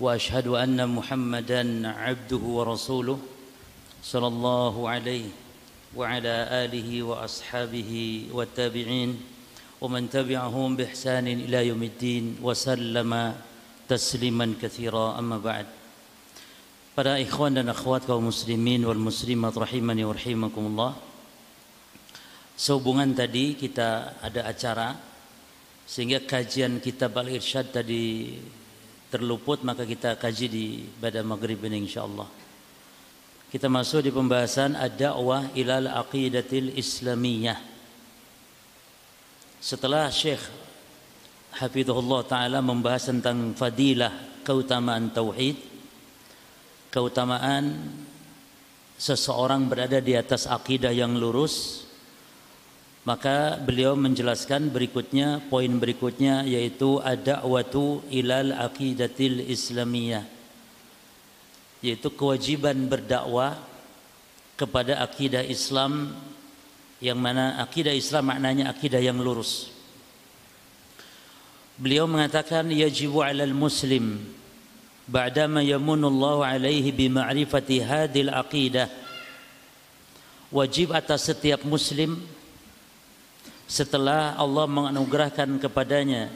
واشهد ان محمدا عبده ورسوله صلى الله عليه وعلى اله واصحابه والتابعين ومن تبعهم باحسان الى يوم الدين وسلم تسليما كثيرا اما بعد Para ikhwan dan akhwat kaum muslimin wal muslimat rahimani wa rahimakumullah Sehubungan tadi kita ada acara sehingga kajian kitab al-irsyad tadi terluput maka kita kaji di pada maghrib ini insyaallah. Kita masuk di pembahasan ad-da'wah ilal aqidatil islamiyah. Setelah Syekh Hafizahullah Ta'ala membahas tentang fadilah keutamaan tauhid, keutamaan seseorang berada di atas akidah yang lurus, maka beliau menjelaskan berikutnya poin berikutnya yaitu ad-da'watu ilal aqidatil islamiyah yaitu kewajiban berdakwah kepada akidah Islam yang mana akidah Islam maknanya akidah yang lurus. Beliau mengatakan yajibu 'alal muslim ba'dama yamunullahu alaihi bi ma'rifati aqidah wajib atas setiap muslim setelah Allah menganugerahkan kepadanya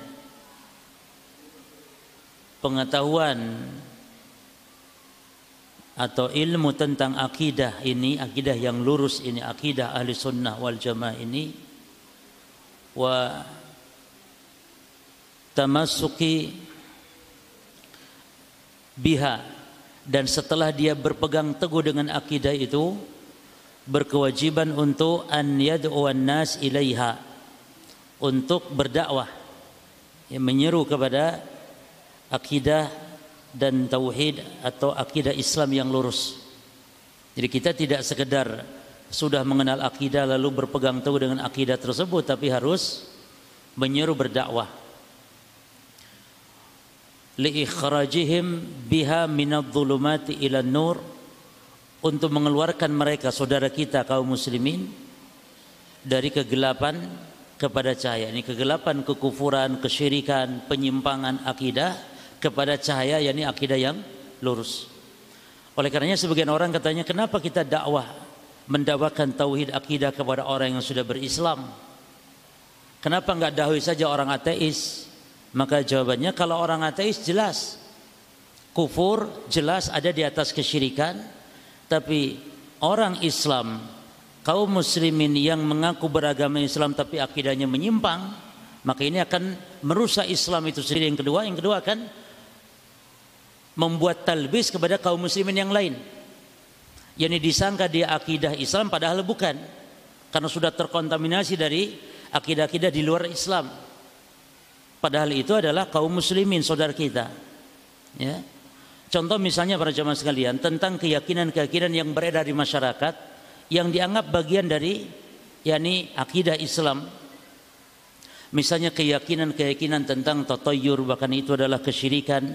pengetahuan atau ilmu tentang akidah ini, akidah yang lurus ini, akidah ahli sunnah wal jamaah ini wa tamasuki biha. Dan setelah dia berpegang teguh dengan akidah itu berkewajiban untuk an yad'u nas ilaiha untuk berdakwah yang menyeru kepada akidah dan tauhid atau akidah Islam yang lurus. Jadi kita tidak sekedar sudah mengenal akidah lalu berpegang teguh dengan akidah tersebut tapi harus menyeru berdakwah. Li ikhrajihim biha minadh-dhulumati ila nur untuk mengeluarkan mereka saudara kita kaum muslimin dari kegelapan kepada cahaya. Ini kegelapan kekufuran kesyirikan penyimpangan akidah kepada cahaya yakni akidah yang lurus. Oleh karenanya sebagian orang katanya kenapa kita dakwah mendakwakan tauhid akidah kepada orang yang sudah berislam? Kenapa enggak dakwah saja orang ateis? Maka jawabannya kalau orang ateis jelas. Kufur jelas ada di atas kesyirikan tapi orang Islam kaum muslimin yang mengaku beragama Islam tapi akidahnya menyimpang maka ini akan merusak Islam itu sendiri. Yang kedua yang kedua akan membuat talbis kepada kaum muslimin yang lain. Yang disangka dia akidah Islam padahal bukan. Karena sudah terkontaminasi dari akidah-akidah di luar Islam. Padahal itu adalah kaum muslimin saudara kita. Ya Contoh misalnya para jemaah sekalian tentang keyakinan-keyakinan yang beredar di masyarakat yang dianggap bagian dari yakni akidah Islam. Misalnya keyakinan-keyakinan tentang tatayyur bahkan itu adalah kesyirikan,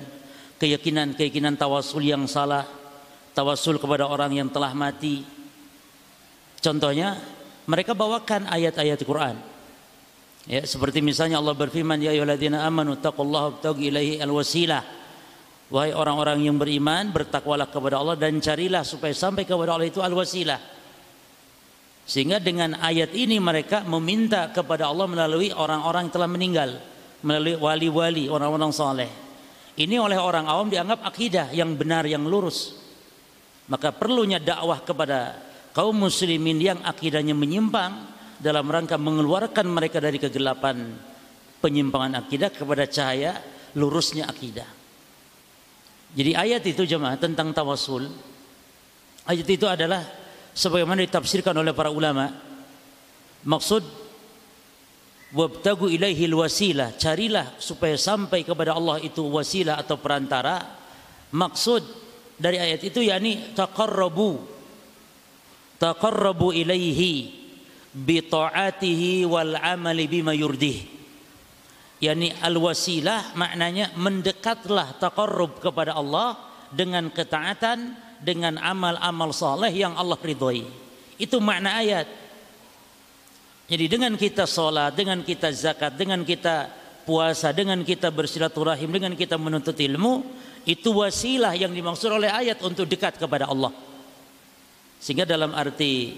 keyakinan-keyakinan tawasul yang salah, tawasul kepada orang yang telah mati. Contohnya mereka bawakan ayat-ayat Quran. Ya, seperti misalnya Allah berfirman ya ayyuhalladzina amanu taqullaha wabtaghu ilaihi alwasilah Wahai orang-orang yang beriman, bertakwalah kepada Allah dan carilah supaya sampai kepada Allah itu al-wasilah. Sehingga dengan ayat ini mereka meminta kepada Allah melalui orang-orang yang telah meninggal, melalui wali-wali, orang-orang saleh. Ini oleh orang awam dianggap akidah yang benar, yang lurus. Maka perlunya dakwah kepada kaum muslimin yang akidahnya menyimpang dalam rangka mengeluarkan mereka dari kegelapan penyimpangan akidah kepada cahaya lurusnya akidah. Jadi ayat itu jemaah tentang tawasul. Ayat itu adalah sebagaimana ditafsirkan oleh para ulama. Maksud wabtagu ilaihi wasilah, carilah supaya sampai kepada Allah itu wasilah atau perantara. Maksud dari ayat itu yakni taqarrabu taqarrabu ilaihi bi ta'atihi wal amali bima yurdih yakni al wasilah maknanya mendekatlah taqarrub kepada Allah dengan ketaatan dengan amal-amal saleh yang Allah ridhoi itu makna ayat jadi dengan kita sholat, dengan kita zakat, dengan kita puasa, dengan kita bersilaturahim, dengan kita menuntut ilmu, itu wasilah yang dimaksud oleh ayat untuk dekat kepada Allah. Sehingga dalam arti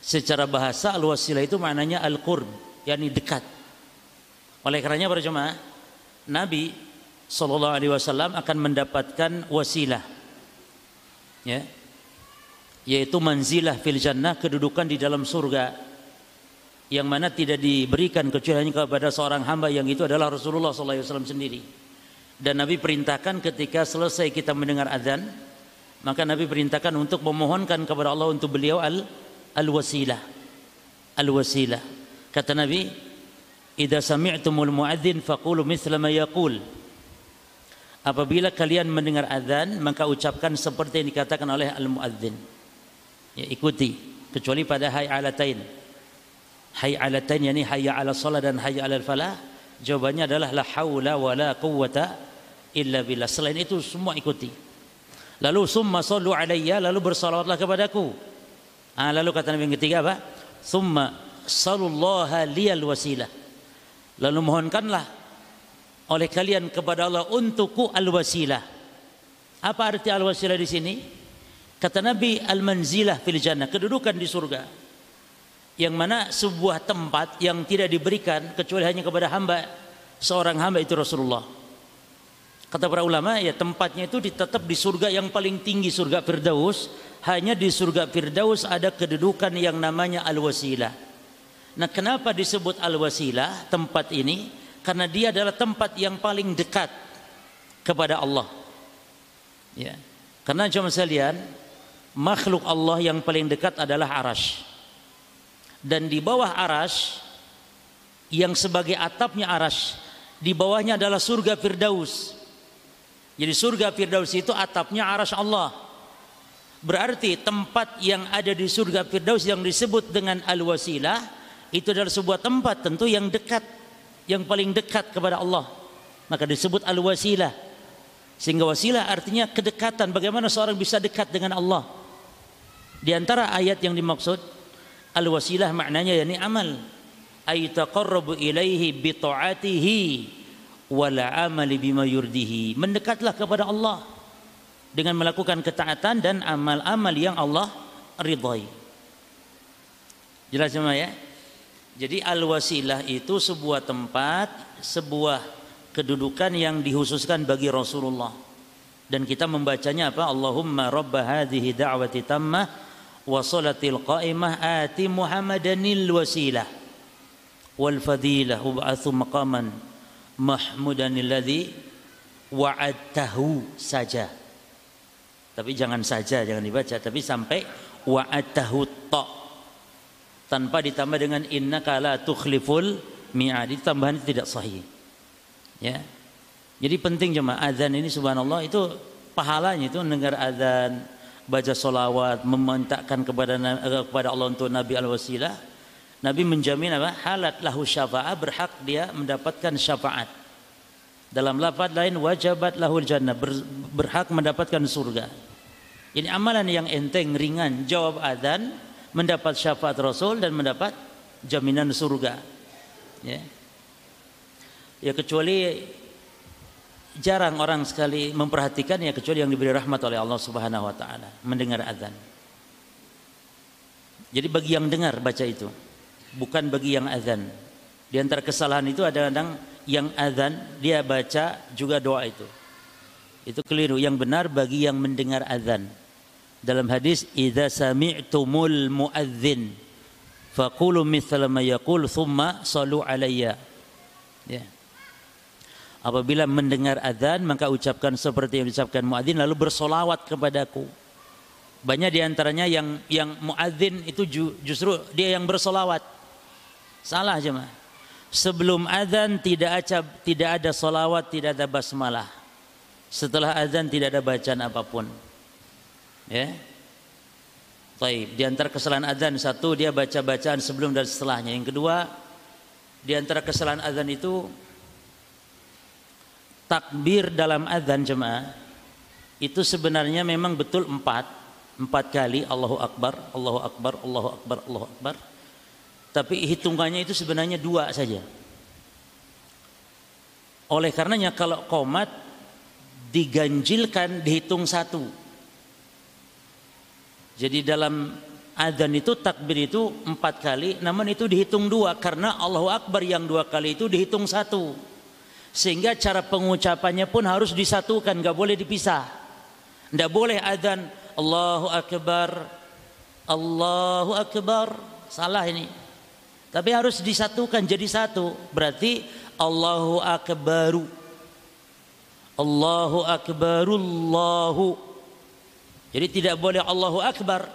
secara bahasa al-wasilah itu maknanya al-qurb, yakni dekat. Oleh karenanya para jemaah, Nabi sallallahu alaihi wasallam akan mendapatkan wasilah. Ya. Yaitu manzilah fil jannah, kedudukan di dalam surga yang mana tidak diberikan kecuali hanya kepada seorang hamba yang itu adalah Rasulullah SAW sendiri. Dan Nabi perintahkan ketika selesai kita mendengar azan, maka Nabi perintahkan untuk memohonkan kepada Allah untuk beliau al al wasilah, al wasilah. Kata Nabi, "Idza sami'tumul muadzin faqulu mithla ma yaqul." Apabila kalian mendengar azan, maka ucapkan seperti yang dikatakan oleh al muadzin. Ya, ikuti. Kecuali pada hayy alatain. Hayy ala tain yani hayya ala salat dan hayya ala falah jawabannya adalah la haula wala quwwata illa billah. Selain itu semua ikuti. Lalu summa sallu alayya lalu bersalawatlah kepadaku. Ah lalu kata Nabi yang ketiga apa? Summa sallallahu liyal wasilah lalu mohonkanlah oleh kalian kepada Allah untukku al wasilah apa arti al wasilah di sini kata Nabi al manzilah fil jannah kedudukan di surga yang mana sebuah tempat yang tidak diberikan kecuali hanya kepada hamba seorang hamba itu Rasulullah. Kata para ulama ya tempatnya itu tetap di surga yang paling tinggi surga Firdaus. Hanya di surga Firdaus ada kedudukan yang namanya Al-Wasilah. Nah, kenapa disebut Al-Wasilah tempat ini? Karena dia adalah tempat yang paling dekat kepada Allah. Ya. Karena cuma sekalian, makhluk Allah yang paling dekat adalah arash dan di bawah aras yang sebagai atapnya aras di bawahnya adalah surga Firdaus jadi surga Firdaus itu atapnya aras Allah berarti tempat yang ada di surga Firdaus yang disebut dengan Al-Wasilah itu adalah sebuah tempat tentu yang dekat yang paling dekat kepada Allah maka disebut Al-Wasilah sehingga wasilah artinya kedekatan bagaimana seorang bisa dekat dengan Allah di antara ayat yang dimaksud Al wasilah maknanya yakni amal. Ay taqarrabu ilaihi bi ta'atihi wal amali bima yurdihi. Mendekatlah kepada Allah dengan melakukan ketaatan dan amal-amal yang Allah ridhai. Jelas semua ya? Jadi al-wasilah itu sebuah tempat, sebuah kedudukan yang dikhususkan bagi Rasulullah. Dan kita membacanya apa? Allahumma rabba hadhihi da'wati tammah wa salatil qa'imah ati muhammadanil wasilah wal fadilah ub'athu maqaman mahmudan alladhi wa'adtahu saja tapi jangan saja jangan dibaca tapi sampai wa'adtahu ta tanpa ditambah dengan innaka la tukhliful mi'ad tambahan itu tidak sahih ya jadi penting jemaah azan ini subhanallah itu pahalanya itu dengar azan baca solawat, memintakan kepada eh, kepada Allah untuk Nabi al-wasilah, Nabi menjamin apa? Halat lahu syafa'ah, berhak dia mendapatkan syafaat. Dalam lafaz lain wajabat lahul jannah, berhak mendapatkan surga. Ini amalan yang enteng, ringan, jawab adzan, mendapat syafaat Rasul dan mendapat jaminan surga. Ya. Ya kecuali jarang orang sekali memperhatikan ya kecuali yang diberi rahmat oleh Allah Subhanahu wa taala mendengar azan. Jadi bagi yang dengar baca itu, bukan bagi yang azan. Di antara kesalahan itu ada kadang yang azan dia baca juga doa itu. Itu keliru. Yang benar bagi yang mendengar azan. Dalam hadis idza sami'tumul muadzin faqulu mithla ma yaqul thumma salu alayya. Ya. Apabila mendengar adzan maka ucapkan seperti yang diucapkan muadzin lalu bersolawat kepadaku. Banyak di antaranya yang yang muadzin itu justru dia yang bersolawat. Salah jemaah. Sebelum adzan tidak ada tidak ada solawat, tidak ada basmalah. Setelah adzan tidak ada bacaan apa pun. Ya. Taib. Di antara kesalahan adzan satu dia baca bacaan sebelum dan setelahnya. Yang kedua, di antara kesalahan adzan itu takbir dalam adzan jemaah itu sebenarnya memang betul empat empat kali Allahu Akbar Allahu Akbar Allahu Akbar Allahu Akbar tapi hitungannya itu sebenarnya dua saja oleh karenanya kalau komat diganjilkan dihitung satu jadi dalam adzan itu takbir itu empat kali, namun itu dihitung dua karena Allahu Akbar yang dua kali itu dihitung satu. Sehingga cara pengucapannya pun harus disatukan, nggak boleh dipisah. Nggak boleh adzan Allahu Akbar, Allahu Akbar, salah ini. Tapi harus disatukan jadi satu. Berarti Allahu Akbaru, Allahu Akbarullahu jadi tidak boleh Allahu Akbar.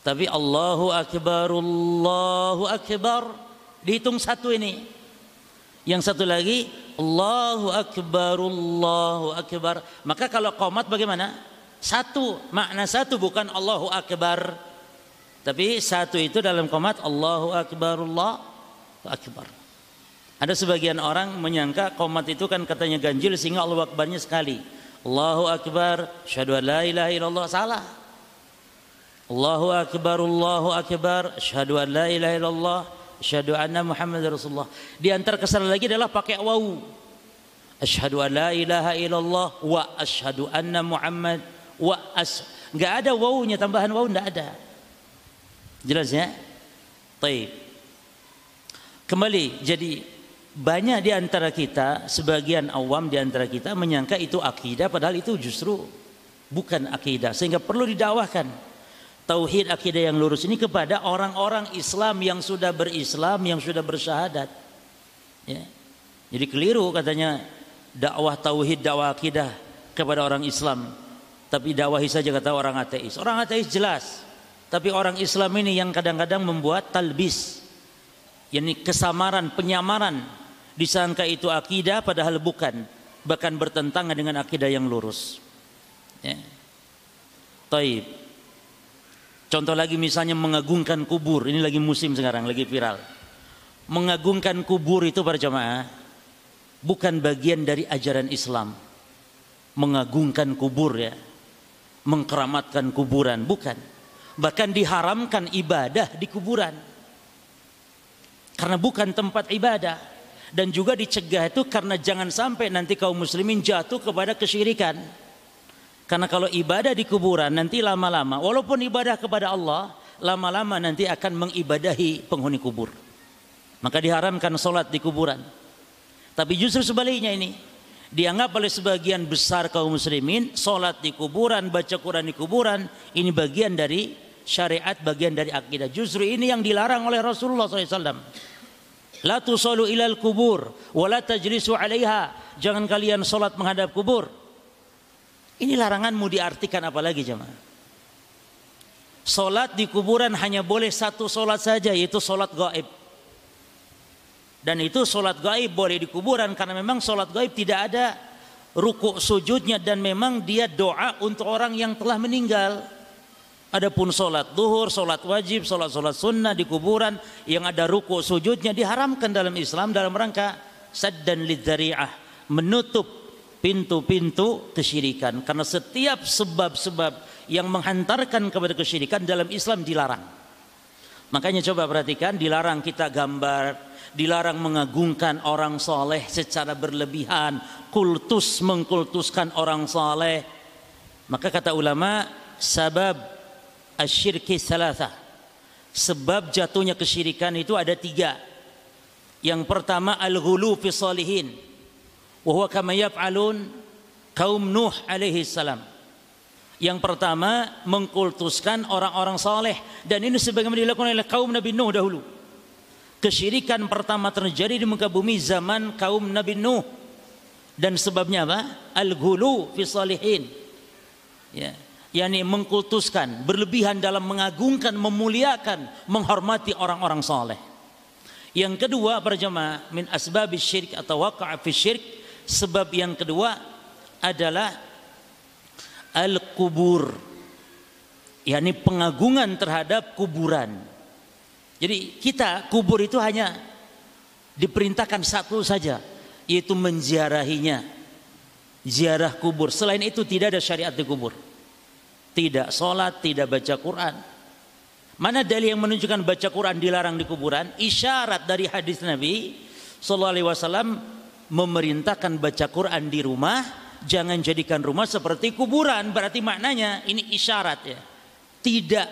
Tapi Allahu Akbar, Allahu Akbar. Dihitung satu ini. Yang satu lagi Allahu Akbar, Allahu Akbar. Maka kalau komat bagaimana? Satu, makna satu bukan Allahu Akbar. Tapi satu itu dalam komat Allahu Akbar, Allahu Akbar. Ada sebagian orang menyangka komat itu kan katanya ganjil sehingga Allahu Akbarnya sekali. Allahu Akbar, syahadu la ilaha illallah salah. Allahu Akbar, Allahu Akbar, syahadu la ilaha illallah, syahadu anna Muhammad Rasulullah. Di antara kesalahan lagi adalah pakai wawu. Asyhadu an la ilaha illallah wa asyhadu anna Muhammad wa as enggak ada wawunya tambahan wawu enggak ada. Jelas ya? Baik. Kembali jadi banyak di antara kita, sebagian awam di antara kita menyangka itu akidah padahal itu justru bukan akidah sehingga perlu didakwahkan tauhid akidah yang lurus ini kepada orang-orang Islam yang sudah berislam, yang sudah bersyahadat. Ya. Jadi keliru katanya dakwah tauhid, dakwah akidah kepada orang Islam. Tapi dakwahi saja kata orang ateis. Orang ateis jelas. Tapi orang Islam ini yang kadang-kadang membuat talbis. yakni kesamaran, penyamaran disangka itu akidah padahal bukan. Bahkan bertentangan dengan akidah yang lurus. Ya. Taib. Contoh lagi misalnya mengagungkan kubur. Ini lagi musim sekarang lagi viral. Mengagungkan kubur itu para jamaah bukan bagian dari ajaran Islam. Mengagungkan kubur ya. Mengkeramatkan kuburan bukan. Bahkan diharamkan ibadah di kuburan. Karena bukan tempat ibadah dan juga dicegah itu karena jangan sampai nanti kaum muslimin jatuh kepada kesyirikan. Karena kalau ibadah di kuburan nanti lama-lama walaupun ibadah kepada Allah lama-lama nanti akan mengibadahi penghuni kubur. Maka diharamkan solat di kuburan. Tapi justru sebaliknya ini dianggap oleh sebagian besar kaum muslimin solat di kuburan, baca Quran di kuburan ini bagian dari syariat, bagian dari akidah. Justru ini yang dilarang oleh Rasulullah SAW. La tusallu ilal kubur wa la tajlisu 'alaiha. Jangan kalian salat menghadap kubur. Ini laranganmu diartikan apa lagi jemaah? Salat di kuburan hanya boleh satu salat saja yaitu salat gaib. Dan itu salat gaib boleh di kuburan karena memang salat gaib tidak ada ruku sujudnya dan memang dia doa untuk orang yang telah meninggal. Adapun sholat duhur, sholat wajib, sholat sholat sunnah di kuburan yang ada ruku sujudnya diharamkan dalam Islam dalam rangka saddan lidzari'ah menutup pintu-pintu kesyirikan karena setiap sebab-sebab yang menghantarkan kepada kesyirikan dalam Islam dilarang. Makanya coba perhatikan dilarang kita gambar, dilarang mengagungkan orang soleh secara berlebihan, kultus mengkultuskan orang soleh. Maka kata ulama, sabab asyirki salasa. Sebab jatuhnya kesyirikan itu ada tiga. Yang pertama al-ghulu fi salihin. Wa huwa kama yaf'alun kaum Nuh alaihi salam. Yang pertama mengkultuskan orang-orang saleh dan ini sebagaimana dilakukan oleh kaum Nabi Nuh dahulu. Kesyirikan pertama terjadi di muka bumi zaman kaum Nabi Nuh. Dan sebabnya apa? Al-ghulu fi salihin. Ya yakni mengkultuskan, berlebihan dalam mengagungkan, memuliakan, menghormati orang-orang soleh. Yang kedua berjamaah min asbab syirik atau waqa'a fi syirik sebab yang kedua adalah al-kubur yakni pengagungan terhadap kuburan. Jadi kita kubur itu hanya diperintahkan satu saja, yaitu menziarahinya. Ziarah kubur. Selain itu tidak ada syariat di kubur. Tidak sholat, tidak baca Quran. Mana dalil yang menunjukkan baca Quran dilarang di kuburan? Isyarat dari hadis Nabi Sallallahu Alaihi Wasallam memerintahkan baca Quran di rumah, jangan jadikan rumah seperti kuburan. Berarti maknanya ini isyarat ya. Tidak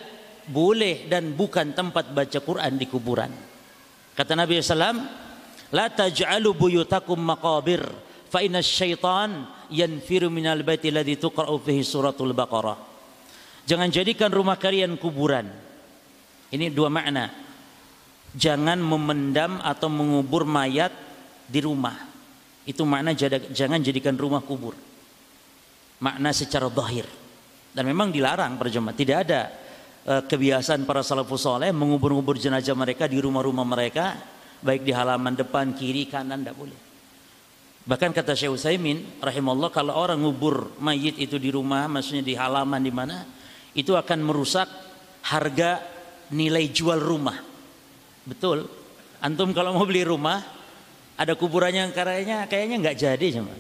boleh dan bukan tempat baca Quran di kuburan. Kata Nabi SAW, La taj'alu buyutakum maqabir fa inna syaitan yanfiru minal baiti ladhi tuqra'u fihi suratul baqarah. Jangan jadikan rumah kalian kuburan. Ini dua makna. Jangan memendam atau mengubur mayat di rumah. Itu makna jangan jadikan rumah kubur. Makna secara zahir. Dan memang dilarang perjemaah. Tidak ada uh, kebiasaan para salafus soleh mengubur-ubur jenazah mereka di rumah-rumah mereka. Baik di halaman depan, kiri, kanan, tidak boleh. Bahkan kata Syekh Utsaimin rahimahullah kalau orang ngubur mayit itu di rumah, maksudnya di halaman di mana, itu akan merusak harga nilai jual rumah. Betul. Antum kalau mau beli rumah, ada kuburannya kayaknya kayaknya nggak jadi cuma.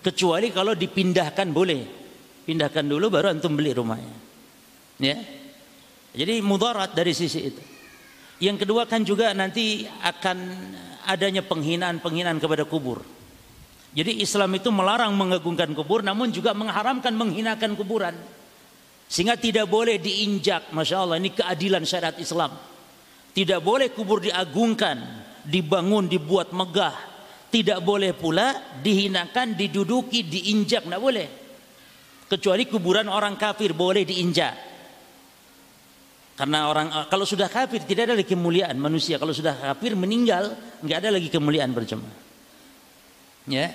Kecuali kalau dipindahkan boleh. Pindahkan dulu baru antum beli rumahnya. Ya. Jadi mudarat dari sisi itu. Yang kedua kan juga nanti akan adanya penghinaan-penghinaan kepada kubur. Jadi Islam itu melarang mengagungkan kubur namun juga mengharamkan menghinakan kuburan. Sehingga tidak boleh diinjak, Masya Allah ini keadilan syariat Islam. Tidak boleh kubur diagungkan, dibangun, dibuat megah. Tidak boleh pula dihinakan, diduduki, diinjak, tidak boleh. Kecuali kuburan orang kafir boleh diinjak. Karena orang kalau sudah kafir tidak ada lagi kemuliaan manusia. Kalau sudah kafir meninggal nggak ada lagi kemuliaan berjemaah. Ya,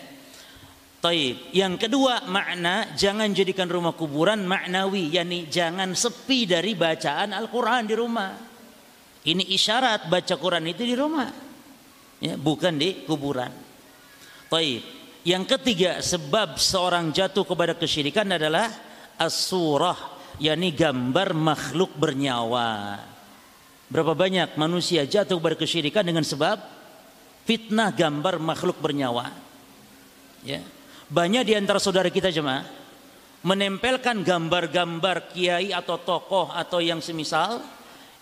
Taib. Yang kedua makna jangan jadikan rumah kuburan maknawi, yakni jangan sepi dari bacaan Al-Qur'an di rumah. Ini isyarat baca Quran itu di rumah. Ya, bukan di kuburan. Taib. Yang ketiga sebab seorang jatuh kepada kesyirikan adalah as-surah, yakni gambar makhluk bernyawa. Berapa banyak manusia jatuh kepada kesyirikan dengan sebab fitnah gambar makhluk bernyawa. Ya, banyak di antara saudara kita jemaah menempelkan gambar-gambar kiai atau tokoh atau yang semisal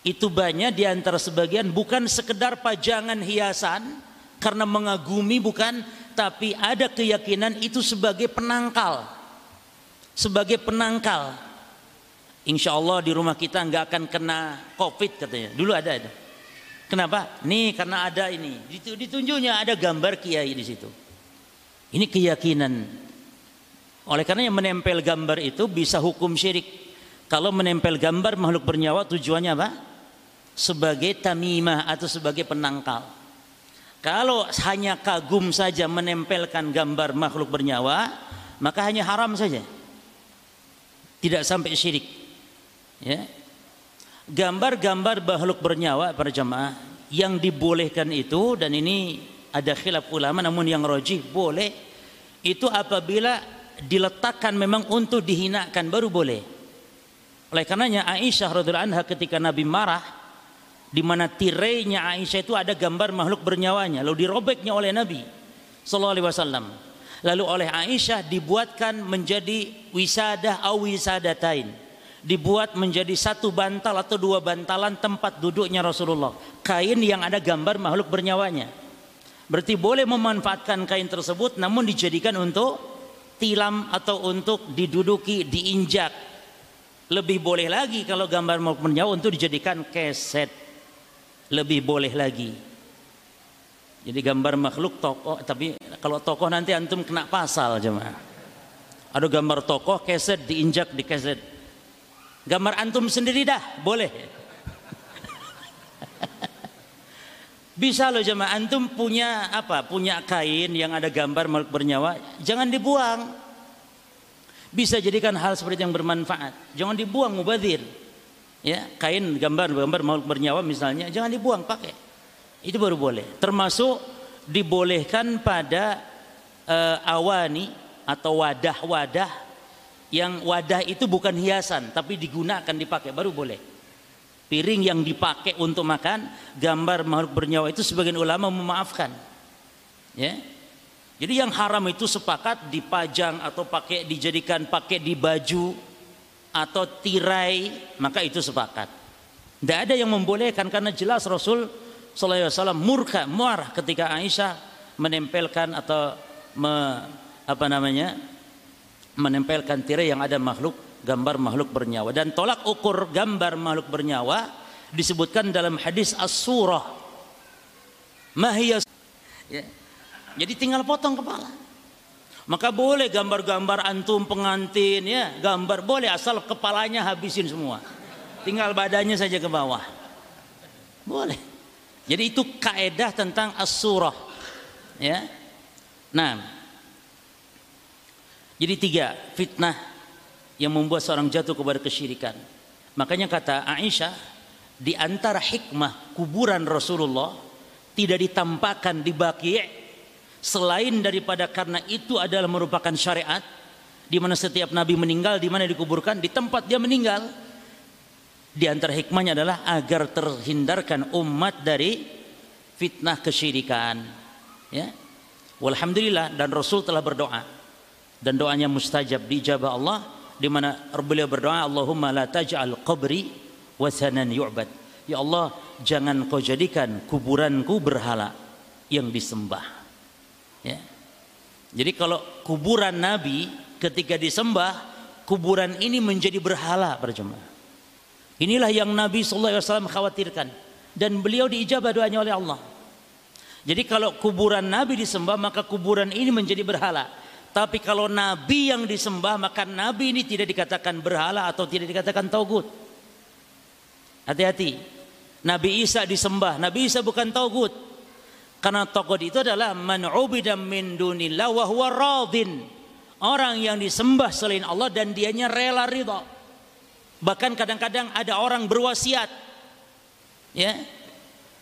itu banyak di antara sebagian bukan sekedar pajangan hiasan karena mengagumi bukan tapi ada keyakinan itu sebagai penangkal. Sebagai penangkal. Insya Allah di rumah kita nggak akan kena covid katanya. Dulu ada ada kenapa? Nih karena ada ini. Ditunjuknya ada gambar kiai di situ ini keyakinan. Oleh karena yang menempel gambar itu bisa hukum syirik. Kalau menempel gambar makhluk bernyawa tujuannya apa? Sebagai tamimah atau sebagai penangkal. Kalau hanya kagum saja menempelkan gambar makhluk bernyawa, maka hanya haram saja. Tidak sampai syirik. Ya. Gambar-gambar makhluk bernyawa para jamaah yang dibolehkan itu dan ini ada khilaf ulama namun yang rojih boleh. Itu apabila diletakkan memang untuk dihinakan baru boleh. Oleh karenanya Aisyah radhiallahu anha ketika Nabi marah di mana tirainya Aisyah itu ada gambar makhluk bernyawanya lalu dirobeknya oleh Nabi sallallahu alaihi wasallam. Lalu oleh Aisyah dibuatkan menjadi wisadah atau wisadatain. Dibuat menjadi satu bantal atau dua bantalan tempat duduknya Rasulullah. Kain yang ada gambar makhluk bernyawanya Berarti boleh memanfaatkan kain tersebut namun dijadikan untuk tilam atau untuk diduduki, diinjak. Lebih boleh lagi kalau gambar maupun nyawa untuk dijadikan keset. Lebih boleh lagi. Jadi gambar makhluk tokoh tapi kalau tokoh nanti antum kena pasal jemaah. Ada gambar tokoh keset diinjak di keset. Gambar antum sendiri dah boleh. Bisa loh jemaah antum punya apa? Punya kain yang ada gambar makhluk bernyawa, jangan dibuang. Bisa jadikan hal seperti yang bermanfaat. Jangan dibuang mubazir. Ya, kain gambar-gambar makhluk bernyawa misalnya jangan dibuang, pakai. Itu baru boleh. Termasuk dibolehkan pada uh, awani atau wadah-wadah yang wadah itu bukan hiasan tapi digunakan dipakai baru boleh. Piring yang dipakai untuk makan gambar makhluk bernyawa itu sebagian ulama memaafkan. Ya. Jadi yang haram itu sepakat dipajang atau pakai dijadikan pakai di baju atau tirai maka itu sepakat. Tidak ada yang membolehkan karena jelas Rasul Sallallahu Alaihi Wasallam murka marah ketika Aisyah menempelkan atau me, apa namanya menempelkan tirai yang ada makhluk gambar makhluk bernyawa dan tolak ukur gambar makhluk bernyawa disebutkan dalam hadis as-surah mahiyas ya jadi tinggal potong kepala. Maka boleh gambar-gambar antum pengantin ya, gambar boleh asal kepalanya habisin semua. Tinggal badannya saja ke bawah. Boleh. Jadi itu kaedah tentang as-surah. Ya. Nah. Jadi tiga fitnah yang membuat seorang jatuh kepada kesyirikan. Makanya kata Aisyah di antara hikmah kuburan Rasulullah tidak ditampakkan di Baqi' selain daripada karena itu adalah merupakan syariat di mana setiap nabi meninggal di mana dikuburkan di tempat dia meninggal. Di antara hikmahnya adalah agar terhindarkan umat dari fitnah kesyirikan ya. Walhamdulillah dan rasul telah berdoa. Dan doanya mustajab dijabah Allah di mana beliau berdoa Allahumma la taj'al qabri wasanan yu'bad ya Allah jangan kau jadikan kuburanku berhala yang disembah Ya. Jadi kalau kuburan Nabi ketika disembah, kuburan ini menjadi berhala para jemaah. Inilah yang Nabi SAW khawatirkan dan beliau diijabah doanya oleh Allah. Jadi kalau kuburan Nabi disembah maka kuburan ini menjadi berhala. Tapi kalau Nabi yang disembah maka Nabi ini tidak dikatakan berhala atau tidak dikatakan taugut. Hati-hati. Nabi Isa disembah. Nabi Isa bukan taugut. Karena tokoh itu adalah man ubida min dunillah wa huwa radin. Orang yang disembah selain Allah dan dianya rela ridha. Bahkan kadang-kadang ada orang berwasiat. Ya.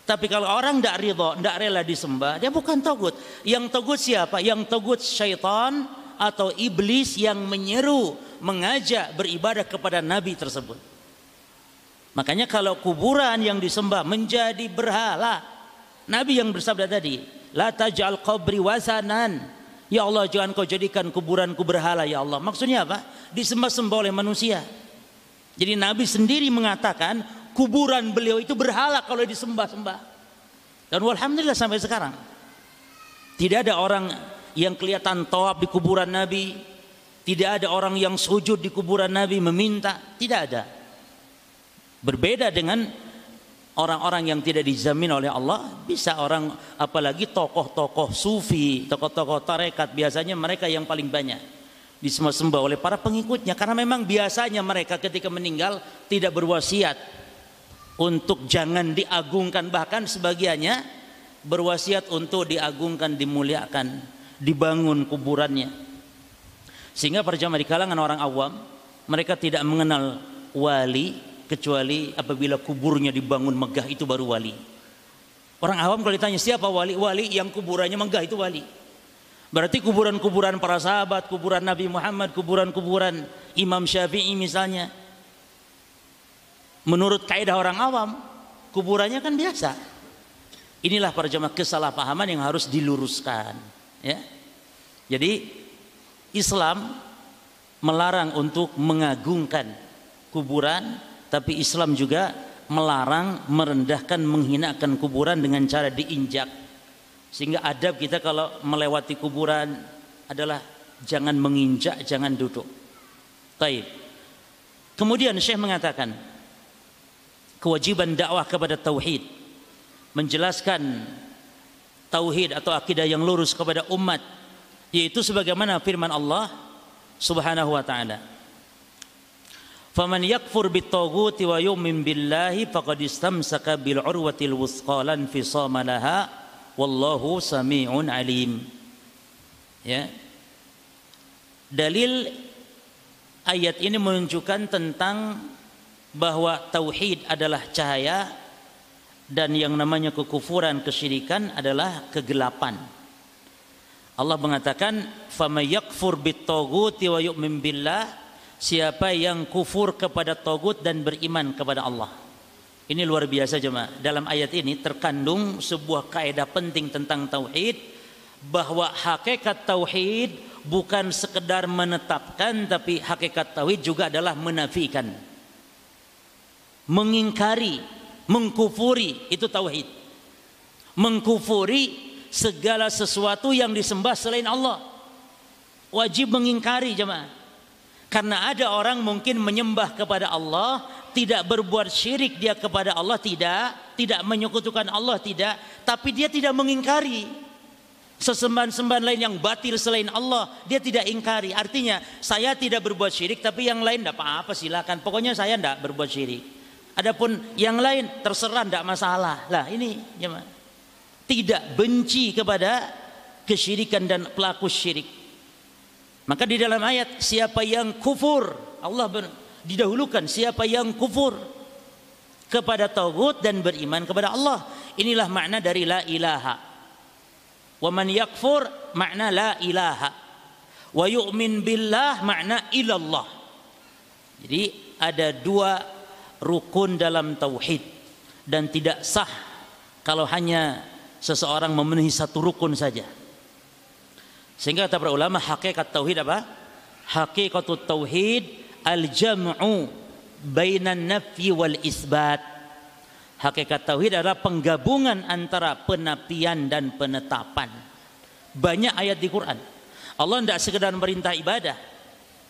Tapi kalau orang tidak ridha, tidak rela disembah, dia bukan togut. Yang togut siapa? Yang togut syaitan atau iblis yang menyeru, mengajak beribadah kepada nabi tersebut. Makanya kalau kuburan yang disembah menjadi berhala, Nabi yang bersabda tadi, la taj'al qabri wasanan. Ya Allah jangan kau jadikan kuburanku berhala ya Allah. Maksudnya apa? Disembah-sembah oleh manusia. Jadi Nabi sendiri mengatakan kuburan beliau itu berhala kalau disembah-sembah. Dan alhamdulillah sampai sekarang. Tidak ada orang yang kelihatan toab di kuburan Nabi, tidak ada orang yang sujud di kuburan Nabi meminta, tidak ada. Berbeda dengan orang-orang yang tidak dijamin oleh Allah. Bisa orang apalagi tokoh-tokoh sufi tokoh-tokoh tarekat biasanya mereka yang paling banyak disembah oleh para pengikutnya. Karena memang biasanya mereka ketika meninggal tidak berwasiat untuk jangan diagungkan bahkan sebagiannya berwasiat untuk diagungkan dimuliakan dibangun kuburannya sehingga para di kalangan orang awam mereka tidak mengenal wali kecuali apabila kuburnya dibangun megah itu baru wali. Orang awam kalau ditanya siapa wali? Wali yang kuburannya megah itu wali. Berarti kuburan-kuburan para sahabat, kuburan Nabi Muhammad, kuburan-kuburan Imam Syafi'i misalnya. Menurut kaidah orang awam, kuburannya kan biasa. Inilah para jemaah kesalahpahaman yang harus diluruskan, ya. Jadi Islam melarang untuk mengagungkan kuburan tapi Islam juga melarang merendahkan menghinakan kuburan dengan cara diinjak sehingga adab kita kalau melewati kuburan adalah jangan menginjak jangan duduk taib kemudian Syekh mengatakan kewajiban dakwah kepada tauhid menjelaskan tauhid atau akidah yang lurus kepada umat yaitu sebagaimana firman Allah Subhanahu wa taala Faman yakfur bitaghuti wa yu'min billahi faqad istamsaka bil urwatil wuthqa lan fisama laha wallahu samiun alim. Ya. Dalil ayat ini menunjukkan tentang bahwa tauhid adalah cahaya dan yang namanya kekufuran kesyirikan adalah kegelapan. Allah mengatakan, "Faman yakfur bitaghuti wa yu'min billah siapa yang kufur kepada togut dan beriman kepada Allah. Ini luar biasa jemaah. Dalam ayat ini terkandung sebuah kaidah penting tentang tauhid bahwa hakikat tauhid bukan sekedar menetapkan tapi hakikat tauhid juga adalah menafikan. Mengingkari, mengkufuri itu tauhid. Mengkufuri segala sesuatu yang disembah selain Allah. Wajib mengingkari jemaah. Karena ada orang mungkin menyembah kepada Allah tidak berbuat syirik dia kepada Allah tidak, tidak menyekutukan Allah tidak, tapi dia tidak mengingkari sesembahan-sembahan lain yang batil selain Allah, dia tidak ingkari. Artinya, saya tidak berbuat syirik tapi yang lain tidak apa-apa silakan. Pokoknya saya tidak berbuat syirik. Adapun yang lain terserah tidak masalah. Lah ini jemaah. Tidak benci kepada kesyirikan dan pelaku syirik. Maka di dalam ayat siapa yang kufur Allah didahulukan siapa yang kufur kepada tauhid dan beriman kepada Allah. Inilah makna dari la ilaha. Wa man yakfur makna la ilaha. Wa yu'min billah makna ilallah. Jadi ada dua rukun dalam tauhid dan tidak sah kalau hanya seseorang memenuhi satu rukun saja. Sehingga kata para ulama hakikat tauhid apa? Hakikatut tauhid al-jam'u bainan nafi wal isbat. Hakikat tauhid adalah penggabungan antara penafian dan penetapan. Banyak ayat di Quran. Allah tidak sekedar merintah ibadah,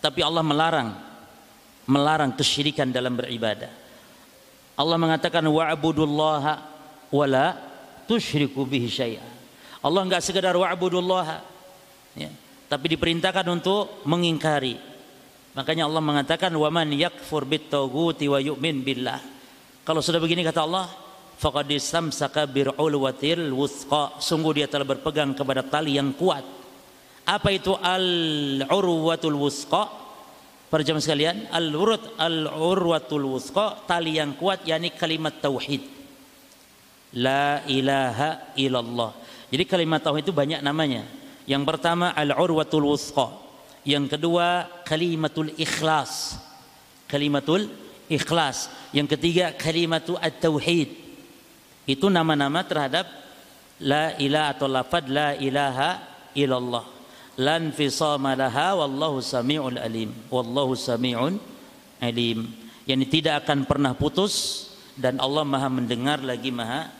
tapi Allah melarang melarang kesyirikan dalam beribadah. Allah mengatakan wa'budullaha wala tusyriku bihi syai'a. Allah enggak sekedar wa'budullaha ya, tapi diperintahkan untuk mengingkari Makanya Allah mengatakan waman yakfur bitaghuti wa yu'min billah. Kalau sudah begini kata Allah, faqad istamsaka bir'ulwatil wuthqa. Sungguh dia telah berpegang kepada tali yang kuat. Apa itu al-urwatul wuthqa? Para sekalian, al-urwat al-urwatul wuthqa, tali yang kuat yakni kalimat tauhid. La ilaha illallah. Jadi kalimat tauhid itu banyak namanya. Yang pertama al-urwatul wuthqa yang kedua kalimatul ikhlas. Kalimatul ikhlas. Yang ketiga kalimatul at-tauhid. Itu nama-nama terhadap la ilaha atau lafad la ilaha illallah. Lan fisama laha wallahu sami'ul alim. Wallahu sami'un alim. Yang tidak akan pernah putus dan Allah Maha mendengar lagi Maha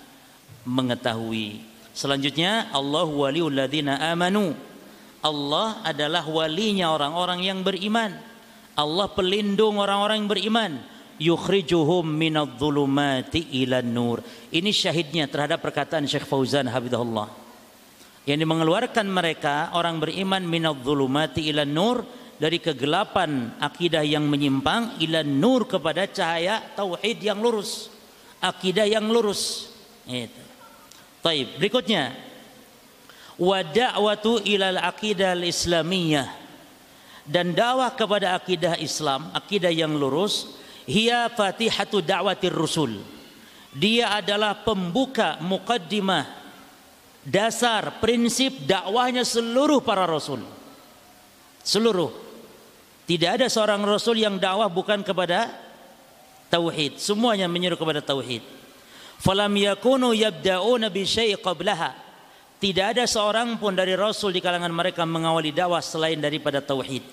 mengetahui. Selanjutnya Allah waliul ladzina amanu Allah adalah walinya orang-orang yang beriman. Allah pelindung orang-orang yang beriman. Yukhrijuhum minadh-dhulumati ilan nur. Ini syahidnya terhadap perkataan Syekh Fauzan Habibullah. Yang mengeluarkan mereka orang beriman minadh-dhulumati ilan nur dari kegelapan akidah yang menyimpang ilan nur kepada cahaya tauhid yang lurus. Akidah yang lurus. Itu. Baik, berikutnya wa da'watu ilal aqidah islamiyah dan dakwah kepada akidah Islam, akidah yang lurus, hiya fatihatu da'watir rusul. Dia adalah pembuka mukaddimah dasar prinsip dakwahnya seluruh para rasul. Seluruh. Tidak ada seorang rasul yang dakwah bukan kepada tauhid. Semuanya menyeru kepada tauhid. Falam yakunu yabda'una bi syai' qablaha tidak ada seorang pun dari Rasul di kalangan mereka mengawali dakwah selain daripada tauhid.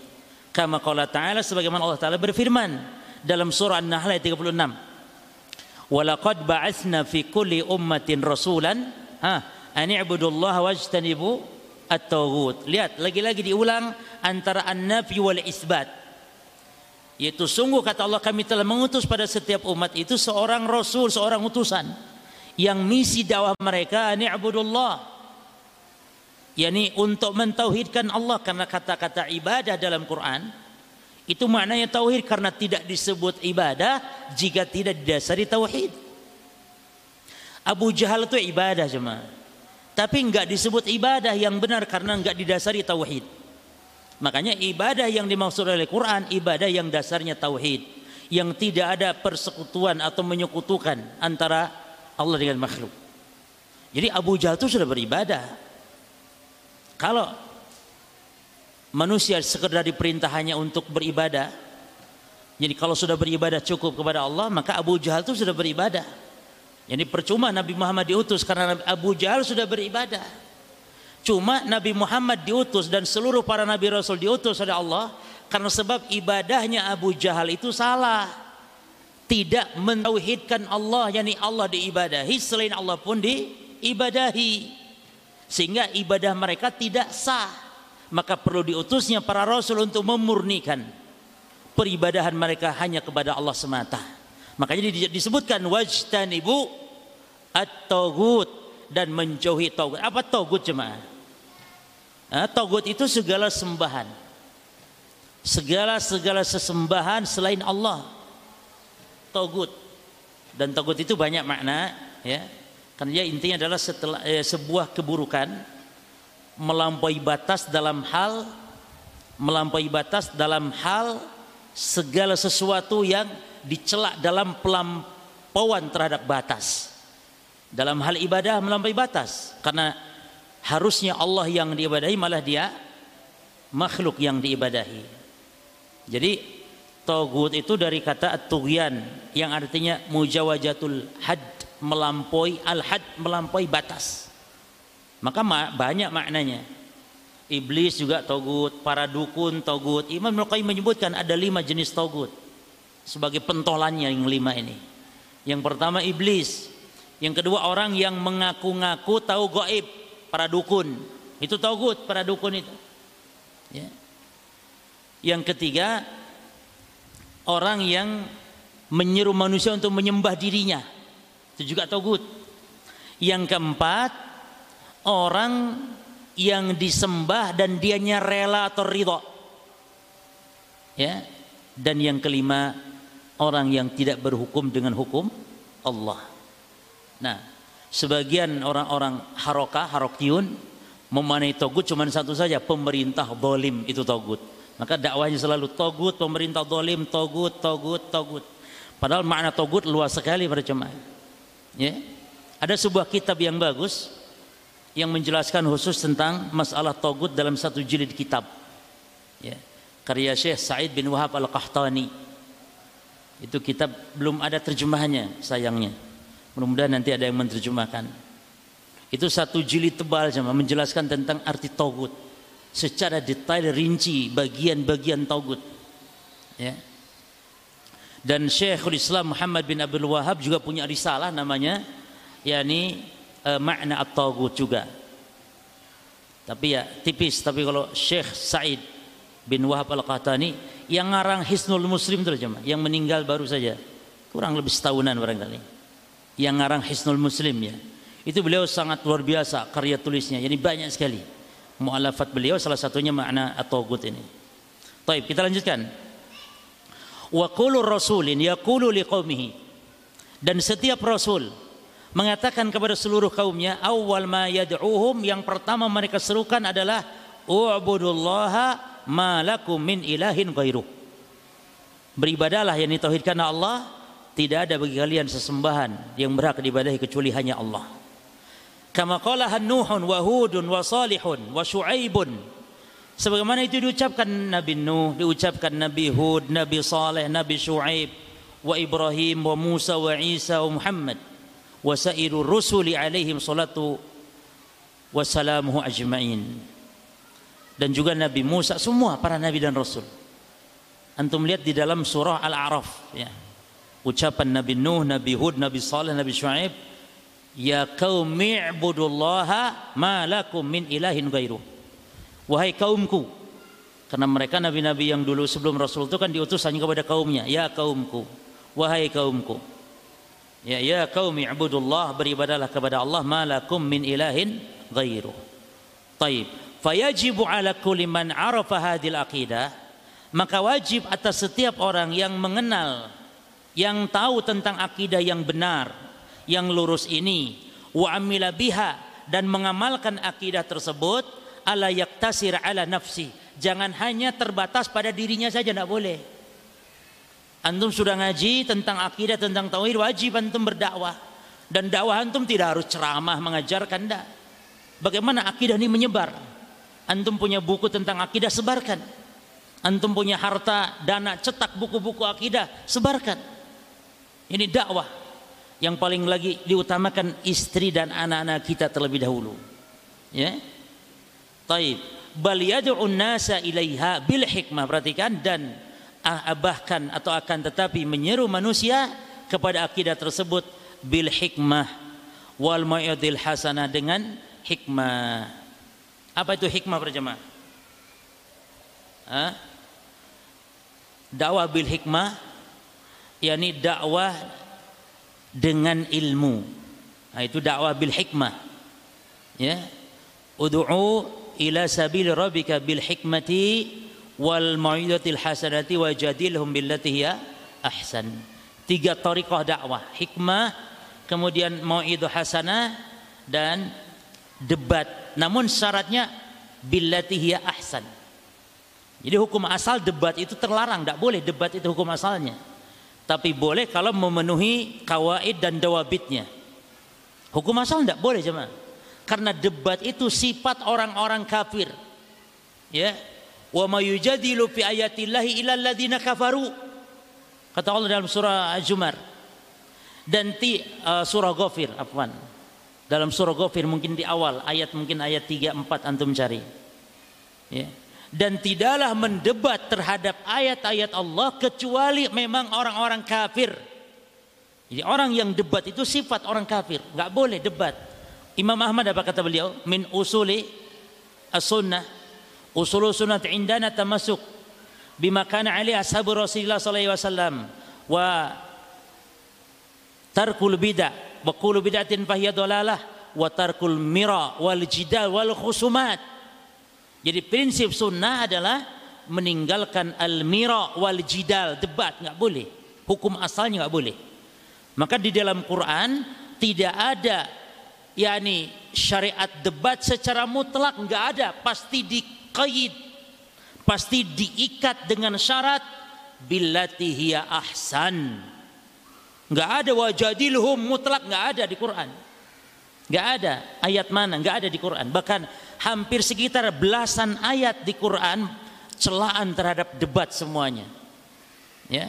Kama qala ta'ala sebagaimana Allah Ta'ala berfirman dalam surah An-Nahl ayat 36. Walaqad ba'atsna fi kulli ummatin rasulan ha an i'budullaha wajtanibu at-taghut. Lihat lagi-lagi diulang antara an-nafi wal isbat. Yaitu sungguh kata Allah kami telah mengutus pada setiap umat itu seorang rasul, seorang utusan yang misi dakwah mereka an i'budullah yakni untuk mentauhidkan Allah karena kata-kata ibadah dalam Quran itu maknanya tauhid karena tidak disebut ibadah jika tidak didasari tauhid. Abu Jahal itu ibadah cuma. Tapi enggak disebut ibadah yang benar karena enggak didasari tauhid. Makanya ibadah yang dimaksud oleh Quran ibadah yang dasarnya tauhid, yang tidak ada persekutuan atau menyekutukan antara Allah dengan makhluk. Jadi Abu Jahal itu sudah beribadah, kalau manusia sekedar diperintah hanya untuk beribadah, Jadi kalau sudah beribadah cukup kepada Allah, maka Abu Jahal itu sudah beribadah. Jadi percuma Nabi Muhammad diutus karena Abu Jahal sudah beribadah. Cuma Nabi Muhammad diutus dan seluruh para nabi rasul diutus oleh Allah karena sebab ibadahnya Abu Jahal itu salah. Tidak mentauhidkan Allah, yakni Allah diibadahi selain Allah pun diibadahi. Sehingga ibadah mereka tidak sah. Maka perlu diutusnya para rasul untuk memurnikan peribadahan mereka hanya kepada Allah semata. Makanya disebutkan wajtanibu at-tagut dan menjauhi tagut. Apa tagut jemaah? Nah, tagut itu segala sembahan. Segala segala sesembahan selain Allah togut dan togut itu banyak makna ya karena intinya adalah setelah eh, sebuah keburukan melampaui batas dalam hal melampaui batas dalam hal segala sesuatu yang dicela dalam pelampauan terhadap batas dalam hal ibadah melampaui batas karena harusnya Allah yang diibadahi malah dia makhluk yang diibadahi jadi Togut itu dari kata at-tughyan yang artinya mujawajatul had melampaui al-had melampaui batas. Maka banyak maknanya. Iblis juga togut, para dukun togut. Imam Nukai menyebutkan ada lima jenis togut sebagai pentolannya yang lima ini. Yang pertama iblis, yang kedua orang yang mengaku-ngaku tahu goib, para dukun. Itu togut, para dukun itu. Ya. Yang ketiga orang yang menyeru manusia untuk menyembah dirinya itu juga togut yang keempat orang yang disembah dan dianya rela atau ridho ya dan yang kelima orang yang tidak berhukum dengan hukum Allah nah sebagian orang-orang harokah haroktiun memanai togut cuma satu saja pemerintah bolim itu togut maka dakwahnya selalu togut, pemerintah dolim, togut, togut, togut. Padahal makna togut luas sekali para. Ya. Ada sebuah kitab yang bagus yang menjelaskan khusus tentang masalah togut dalam satu jilid kitab. Ya. Karya Syekh Said bin Wahab Al-Qahtani. Itu kitab belum ada terjemahannya sayangnya. Mudah-mudahan nanti ada yang menerjemahkan. Itu satu jilid tebal cuma menjelaskan tentang arti togut secara detail rinci bagian-bagian taugut ya. Dan Syekhul Islam Muhammad bin Abdul Wahab juga punya risalah namanya yakni e, makna at-tagut juga. Tapi ya tipis. Tapi kalau Syekh Said bin Wahab Al-Qahtani yang ngarang Hisnul Muslim itu jemaah. Yang meninggal baru saja. Kurang lebih setahunan barangkali yang ngarang Hisnul Muslim ya itu beliau sangat luar biasa karya tulisnya jadi banyak sekali mu'alafat beliau salah satunya makna at-tagut ini. Baik, kita lanjutkan. Wa qulur rasulin yaqulu liqaumihi. Dan setiap rasul mengatakan kepada seluruh kaumnya awal ma yad'uhum yang pertama mereka serukan adalah u'budullaha ma lakum min ilahin ghairuh. Beribadalah yang ditauhidkan Allah, tidak ada bagi kalian sesembahan yang berhak diibadahi kecuali hanya Allah. Kama qala Nuhun wa Hudun wa Salihun wa Syuaibun. Sebagaimana itu diucapkan Nabi Nuh, diucapkan Nabi Hud, Nabi Saleh, Nabi Syuaib, wa Ibrahim, wa Musa, wa Isa, wa Muhammad, wa sairur rusuli alaihim salatu wassalamuhu ajma'in. Dan juga Nabi Musa, semua para Nabi dan Rasul. Antum lihat di dalam surah Al-A'raf. Ya. Ucapan Nabi Nuh, Nabi Hud, Nabi Saleh, Nabi Syuaib, Ya qaumi ibudullaha ma lakum min ilahin ghairu. Wahai kaumku. Karena mereka nabi-nabi yang dulu sebelum Rasul itu kan diutus hanya kepada kaumnya. Ya kaumku. Wahai kaumku. Ya ya ibudullah beribadalah kepada Allah ma lakum min ilahin ghairu. Taib. Fayajibu ala kulli man arafa hadil aqidah maka wajib atas setiap orang yang mengenal yang tahu tentang akidah yang benar yang lurus ini wa amila biha dan mengamalkan akidah tersebut ala yaktasir ala nafsi. Jangan hanya terbatas pada dirinya saja tidak boleh. Antum sudah ngaji tentang akidah tentang tauhid wajib antum berdakwah. Dan dakwah antum tidak harus ceramah mengajarkan tidak bagaimana akidah ini menyebar? Antum punya buku tentang akidah sebarkan. Antum punya harta, dana, cetak buku-buku akidah, sebarkan. Ini dakwah. Yang paling lagi diutamakan istri dan anak-anak kita terlebih dahulu. Ya. Taib. Bal yad'un nasa ilaiha bil hikmah. Perhatikan dan ah, bahkan atau akan tetapi menyeru manusia kepada akidah tersebut bil hikmah wal ma'idil hasanah dengan hikmah. Apa itu hikmah berjemaah? Dakwah bil hikmah yakni dakwah dengan ilmu. Nah, itu dakwah bil hikmah. Ya. Ud'u ila sabil rabbika bil hikmati wal mau'izatil hasanati wajadilhum billati hiya ahsan. Tiga tariqah dakwah. Hikmah kemudian mau'idhu hasanah dan debat. Namun syaratnya billati hiya ahsan. Jadi hukum asal debat itu terlarang, tidak boleh debat itu hukum asalnya. Tapi boleh kalau memenuhi kawaid dan dawabitnya. Hukum asal tidak boleh cuma. Karena debat itu sifat orang-orang kafir. Ya. Wa ma yujadilu fi ayatillahi illa alladziina kafaru. Kata Allah dalam surah Az-Zumar. Dan di uh, surah Ghafir, afwan. Dalam surah Ghafir mungkin di awal ayat mungkin ayat 3 4 antum cari. Ya dan tidaklah mendebat terhadap ayat-ayat Allah kecuali memang orang-orang kafir. Jadi orang yang debat itu sifat orang kafir, nggak boleh debat. Imam Ahmad apa kata beliau? Min usuli as-sunnah. Usul sunnah indana tamasuk bima kana ali ashabu Rasulullah sallallahu alaihi wasallam. Wa tarkul bid'ah. Wa kullu bid'atin fahiya dalalah. Wa tarkul mira wal jidal wal khusumat jadi prinsip sunnah adalah meninggalkan al-mira wal jidal, debat nggak boleh. Hukum asalnya nggak boleh. Maka di dalam Quran tidak ada yakni syariat debat secara mutlak nggak ada, pasti dikaid, pasti diikat dengan syarat billati hiya ahsan. Nggak ada wajadilhum mutlak nggak ada di Quran. Nggak ada ayat mana nggak ada di Quran. Bahkan hampir sekitar belasan ayat di Quran celaan terhadap debat semuanya. Ya.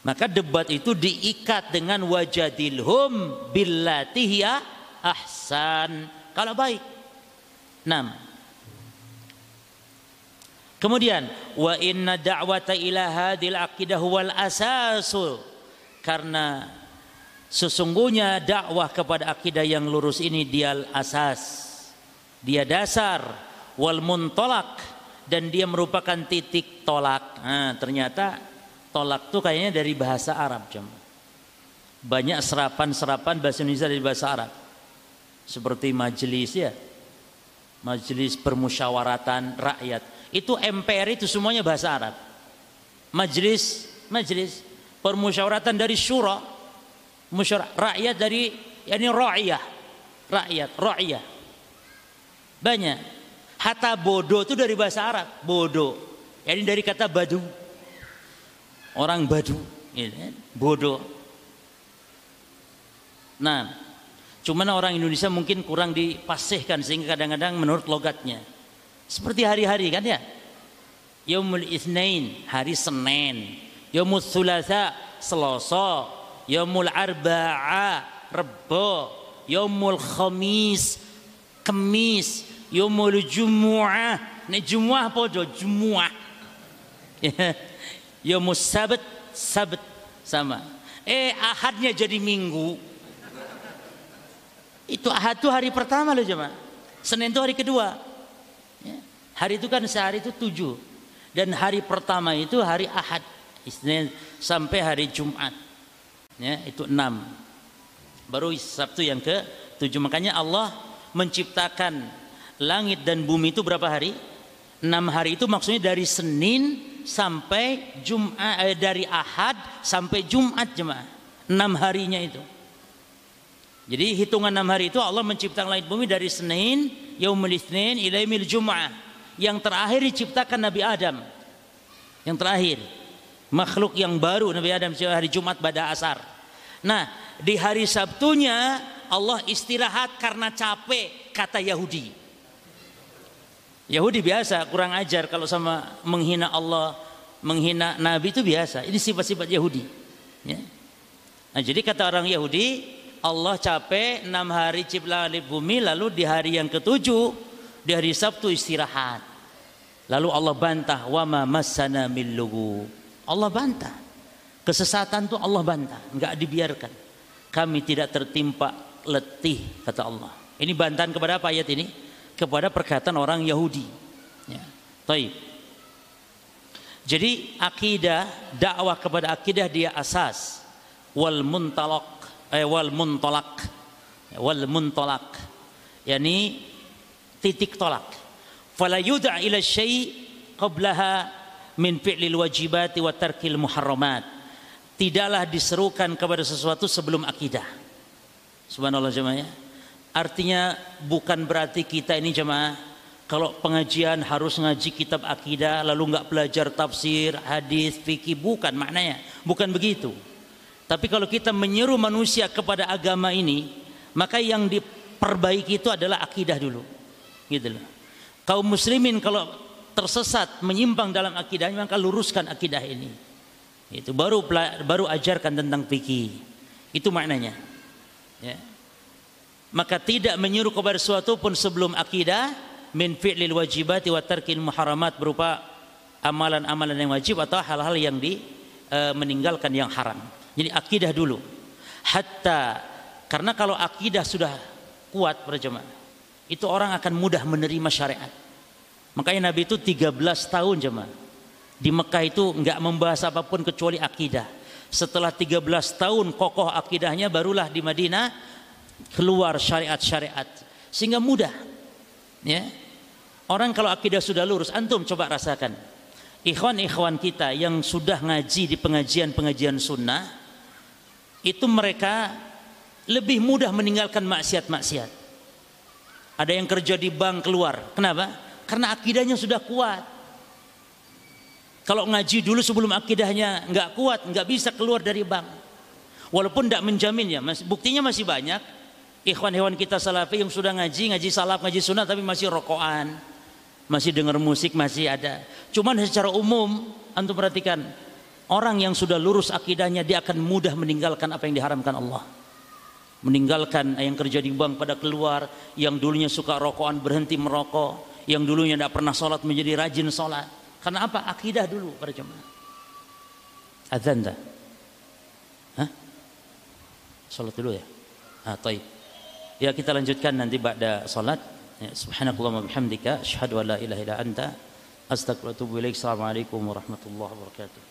Maka debat itu diikat dengan wajadilhum billati ahsan. Kalau baik. 6. Kemudian wa inna da'wata ila hadil aqidah wal asasu karena sesungguhnya dakwah kepada akidah yang lurus ini dia asas dia dasar wal muntolak dan dia merupakan titik tolak. Nah, ternyata tolak tuh kayaknya dari bahasa Arab jam. Banyak serapan-serapan bahasa Indonesia dari bahasa Arab. Seperti majelis ya. Majelis permusyawaratan rakyat. Itu MPR itu semuanya bahasa Arab. Majelis, majelis permusyawaratan dari syura. Rakyat dari yani ra'iyah. Rakyat, ra'iyah banyak. Hatta bodoh itu dari bahasa Arab. Bodoh. Ini dari kata badu. Orang badu. Ya, bodoh. Nah, cuman orang Indonesia mungkin kurang dipasihkan sehingga kadang-kadang menurut logatnya. Seperti hari-hari kan ya. Yaumul Itsnain, hari Senin. Yaumul Tsulatsa, Selasa. Yaumul Arba'a, Rebo. Yaumul Khamis, Kemis, yaumul jumu'ah. Nek jumu'ah apa do? Jumu'ah. Yaumul sabat, sabat sama. Eh ahadnya jadi minggu. Itu ahad itu hari pertama loh jemaah. Senin itu hari kedua. Ya. Hari itu kan sehari itu tujuh. Dan hari pertama itu hari ahad. Senin sampai hari Jumat. Ya, itu enam. Baru Sabtu yang ke tujuh. Makanya Allah menciptakan langit dan bumi itu berapa hari? Enam hari itu maksudnya dari Senin sampai Jumat eh, dari Ahad sampai Jumat jemaah. Enam harinya itu. Jadi hitungan enam hari itu Allah menciptakan langit bumi dari Senin, Yaumul Itsnin, Ilaimil Jum'ah. Yang terakhir diciptakan Nabi Adam. Yang terakhir makhluk yang baru Nabi Adam hari Jumat pada asar. Nah, di hari Sabtunya Allah istirahat karena capek kata Yahudi. Yahudi biasa kurang ajar kalau sama menghina Allah, menghina Nabi itu biasa. Ini sifat-sifat Yahudi. Ya. Nah, jadi kata orang Yahudi, Allah capek enam hari cipta langit bumi, lalu di hari yang ketujuh, di hari Sabtu istirahat. Lalu Allah bantah, wama masana millugu. Allah bantah. Kesesatan itu Allah bantah, nggak dibiarkan. Kami tidak tertimpa letih, kata Allah. Ini bantahan kepada apa ayat ini? Kepada perkataan orang Yahudi. Ya. Taib. Jadi akidah, dakwah kepada akidah dia asas. Wal muntalak, eh, wal muntolak, wal muntolak. Yani titik tolak. Fala yud'a ila syai' qablaha min fi'lil wajibati wa tarkil muharramat. Tidaklah diserukan kepada sesuatu sebelum akidah. Subhanallah jemaah ya. Artinya bukan berarti kita ini jemaah kalau pengajian harus ngaji kitab akidah lalu nggak belajar tafsir, hadis, fikih bukan maknanya, bukan begitu. Tapi kalau kita menyeru manusia kepada agama ini, maka yang diperbaiki itu adalah akidah dulu. Gitu loh. Kaum muslimin kalau tersesat, menyimpang dalam akidahnya maka luruskan akidah ini. Itu baru baru ajarkan tentang fikih. Itu maknanya. Ya. Maka tidak menyuruh kepada sesuatu pun sebelum akidah, min fi'lil wajibati wa tarkil muharamat berupa amalan-amalan yang wajib atau hal-hal yang di e, meninggalkan yang haram. Jadi akidah dulu. Hatta karena kalau akidah sudah kuat para jemaah, itu orang akan mudah menerima syariat. Makanya Nabi itu 13 tahun jemaah. Di Mekah itu enggak membahas apa pun kecuali akidah. Setelah 13 tahun kokoh akidahnya barulah di Madinah keluar syariat-syariat sehingga mudah ya Orang kalau akidah sudah lurus, antum coba rasakan. Ikhwan-ikhwan kita yang sudah ngaji di pengajian-pengajian sunnah, itu mereka lebih mudah meninggalkan maksiat-maksiat. Ada yang kerja di bank keluar. Kenapa? Karena akidahnya sudah kuat. Kalau ngaji dulu sebelum akidahnya nggak kuat, nggak bisa keluar dari bank. Walaupun tidak menjamin ya, buktinya masih banyak. Ikhwan-ikhwan kita salafi yang sudah ngaji, ngaji salaf, ngaji sunnah tapi masih rokokan masih dengar musik masih ada. Cuman secara umum antum perhatikan orang yang sudah lurus akidahnya dia akan mudah meninggalkan apa yang diharamkan Allah. Meninggalkan yang kerja di bank pada keluar, yang dulunya suka rokokan berhenti merokok, yang dulunya tidak pernah sholat menjadi rajin sholat. Karena apa? Akidah dulu para jemaah. Adzan dah. Hah? Sholat dulu ya? Ah, taib. Ya kita lanjutkan nanti pada sholat. Ya, subhanakallahumma bihamdika asyhadu an la ilaha illa anta ilaik. Assalamualaikum warahmatullahi wabarakatuh.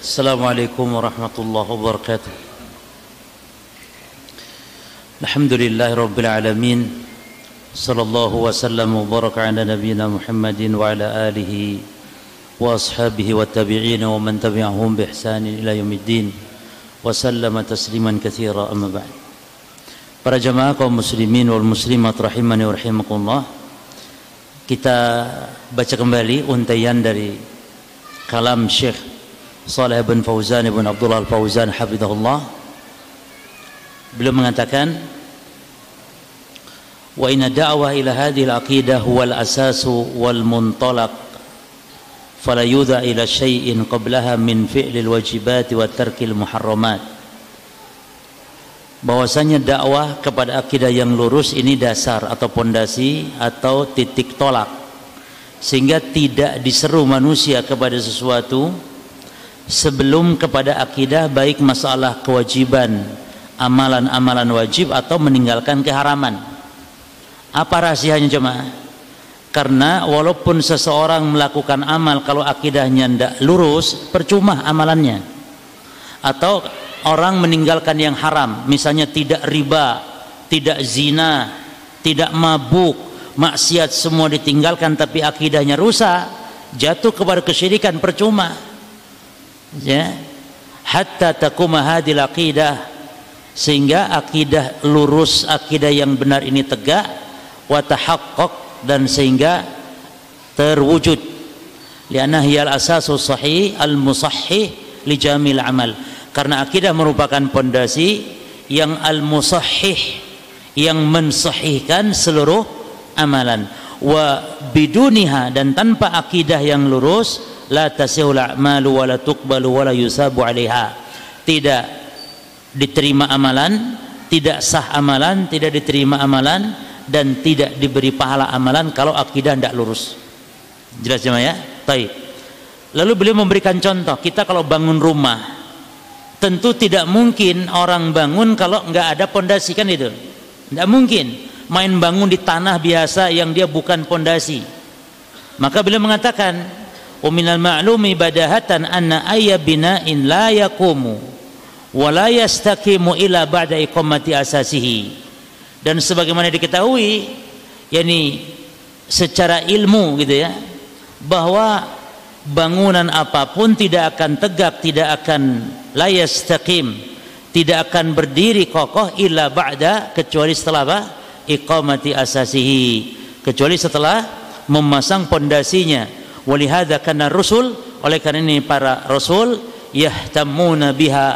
السلام عليكم ورحمة الله وبركاته الحمد لله رب العالمين صلى الله وسلم وبارك على نبينا محمد وعلى آله وأصحابه والتابعين ومن تبعهم بإحسان إلى يوم الدين وسلم تسليما كثيرا أما بعد Para jamaah kaum muslimin wal muslimat rahimani wa rahimakumullah Kita baca kembali untayan dari kalam Syekh Saleh bin Fauzan bin Abdullah Al-Fauzan hafizahullah. Beliau mengatakan wa inna da'wah ila hadhihi al-aqidah huwa al-asas wal muntalaq fala yudha ila syai'in qablaha min fi'lil wajibat wa tarkil muharramat. Bahwasanya dakwah kepada akidah yang lurus ini dasar atau pondasi atau titik tolak. Sehingga tidak diseru manusia kepada sesuatu sebelum kepada akidah baik masalah kewajiban amalan-amalan wajib atau meninggalkan keharaman. Apa rahasianya jemaah? Karena walaupun seseorang melakukan amal kalau akidahnya tidak lurus percuma amalannya. Atau orang meninggalkan yang haram misalnya tidak riba tidak zina tidak mabuk maksiat semua ditinggalkan tapi akidahnya rusak jatuh kepada kesyirikan percuma ya. Hatta takuma hadil aqidah. Sehingga akidah lurus akidah yang benar ini tegak wa tahaqqaq dan sehingga terwujud. Lianna hiyal asasu sahih al musahhih li jamil amal. Karena akidah merupakan pondasi yang al musahhih yang mensahihkan seluruh amalan. Wa biduniha dan tanpa akidah yang lurus la tasihul a'malu wa la tuqbalu wa la yusabu 'alaiha. Tidak diterima amalan, tidak sah amalan, tidak diterima amalan dan tidak diberi pahala amalan kalau akidah tidak lurus. Jelas ya? Baik. Lalu beliau memberikan contoh, kita kalau bangun rumah tentu tidak mungkin orang bangun kalau nggak ada pondasi kan itu. Tidak mungkin main bangun di tanah biasa yang dia bukan pondasi. Maka beliau mengatakan ma'lumi badahatan anna ayya bina'in la yaqumu wa la yastaqimu ila ba'da iqamati asasihi. Dan sebagaimana diketahui yakni secara ilmu gitu ya bahwa bangunan apa pun tidak akan tegak tidak akan la yastaqim tidak akan berdiri kokoh illa ba'da kecuali setelah apa? Iqamati asasihi. Kecuali setelah memasang pondasinya walihada karena rasul oleh karena ini para rasul yahtamuna biha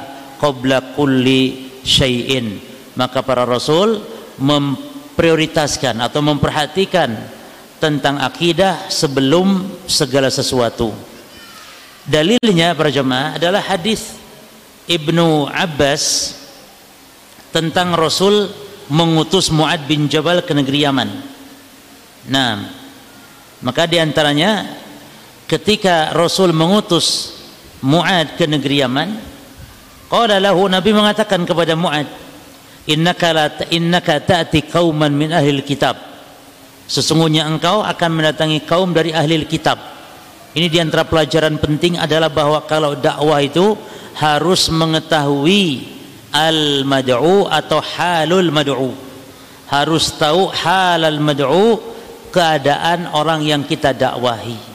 qabla kulli syai'in. Maka para rasul memprioritaskan atau memperhatikan tentang akidah sebelum segala sesuatu. Dalilnya para jemaah adalah hadis Ibnu Abbas tentang Rasul mengutus Muad bin Jabal ke negeri Yaman. Nah, maka di antaranya ketika Rasul mengutus Mu'ad ke negeri Yaman qala lahu Nabi mengatakan kepada Mu'ad innaka la innaka ta'ti qauman min ahli kitab. Sesungguhnya engkau akan mendatangi kaum dari ahli kitab. Ini di antara pelajaran penting adalah bahwa kalau dakwah itu harus mengetahui al-mad'u atau halul mad'u. Harus tahu halal mad'u keadaan orang yang kita dakwahi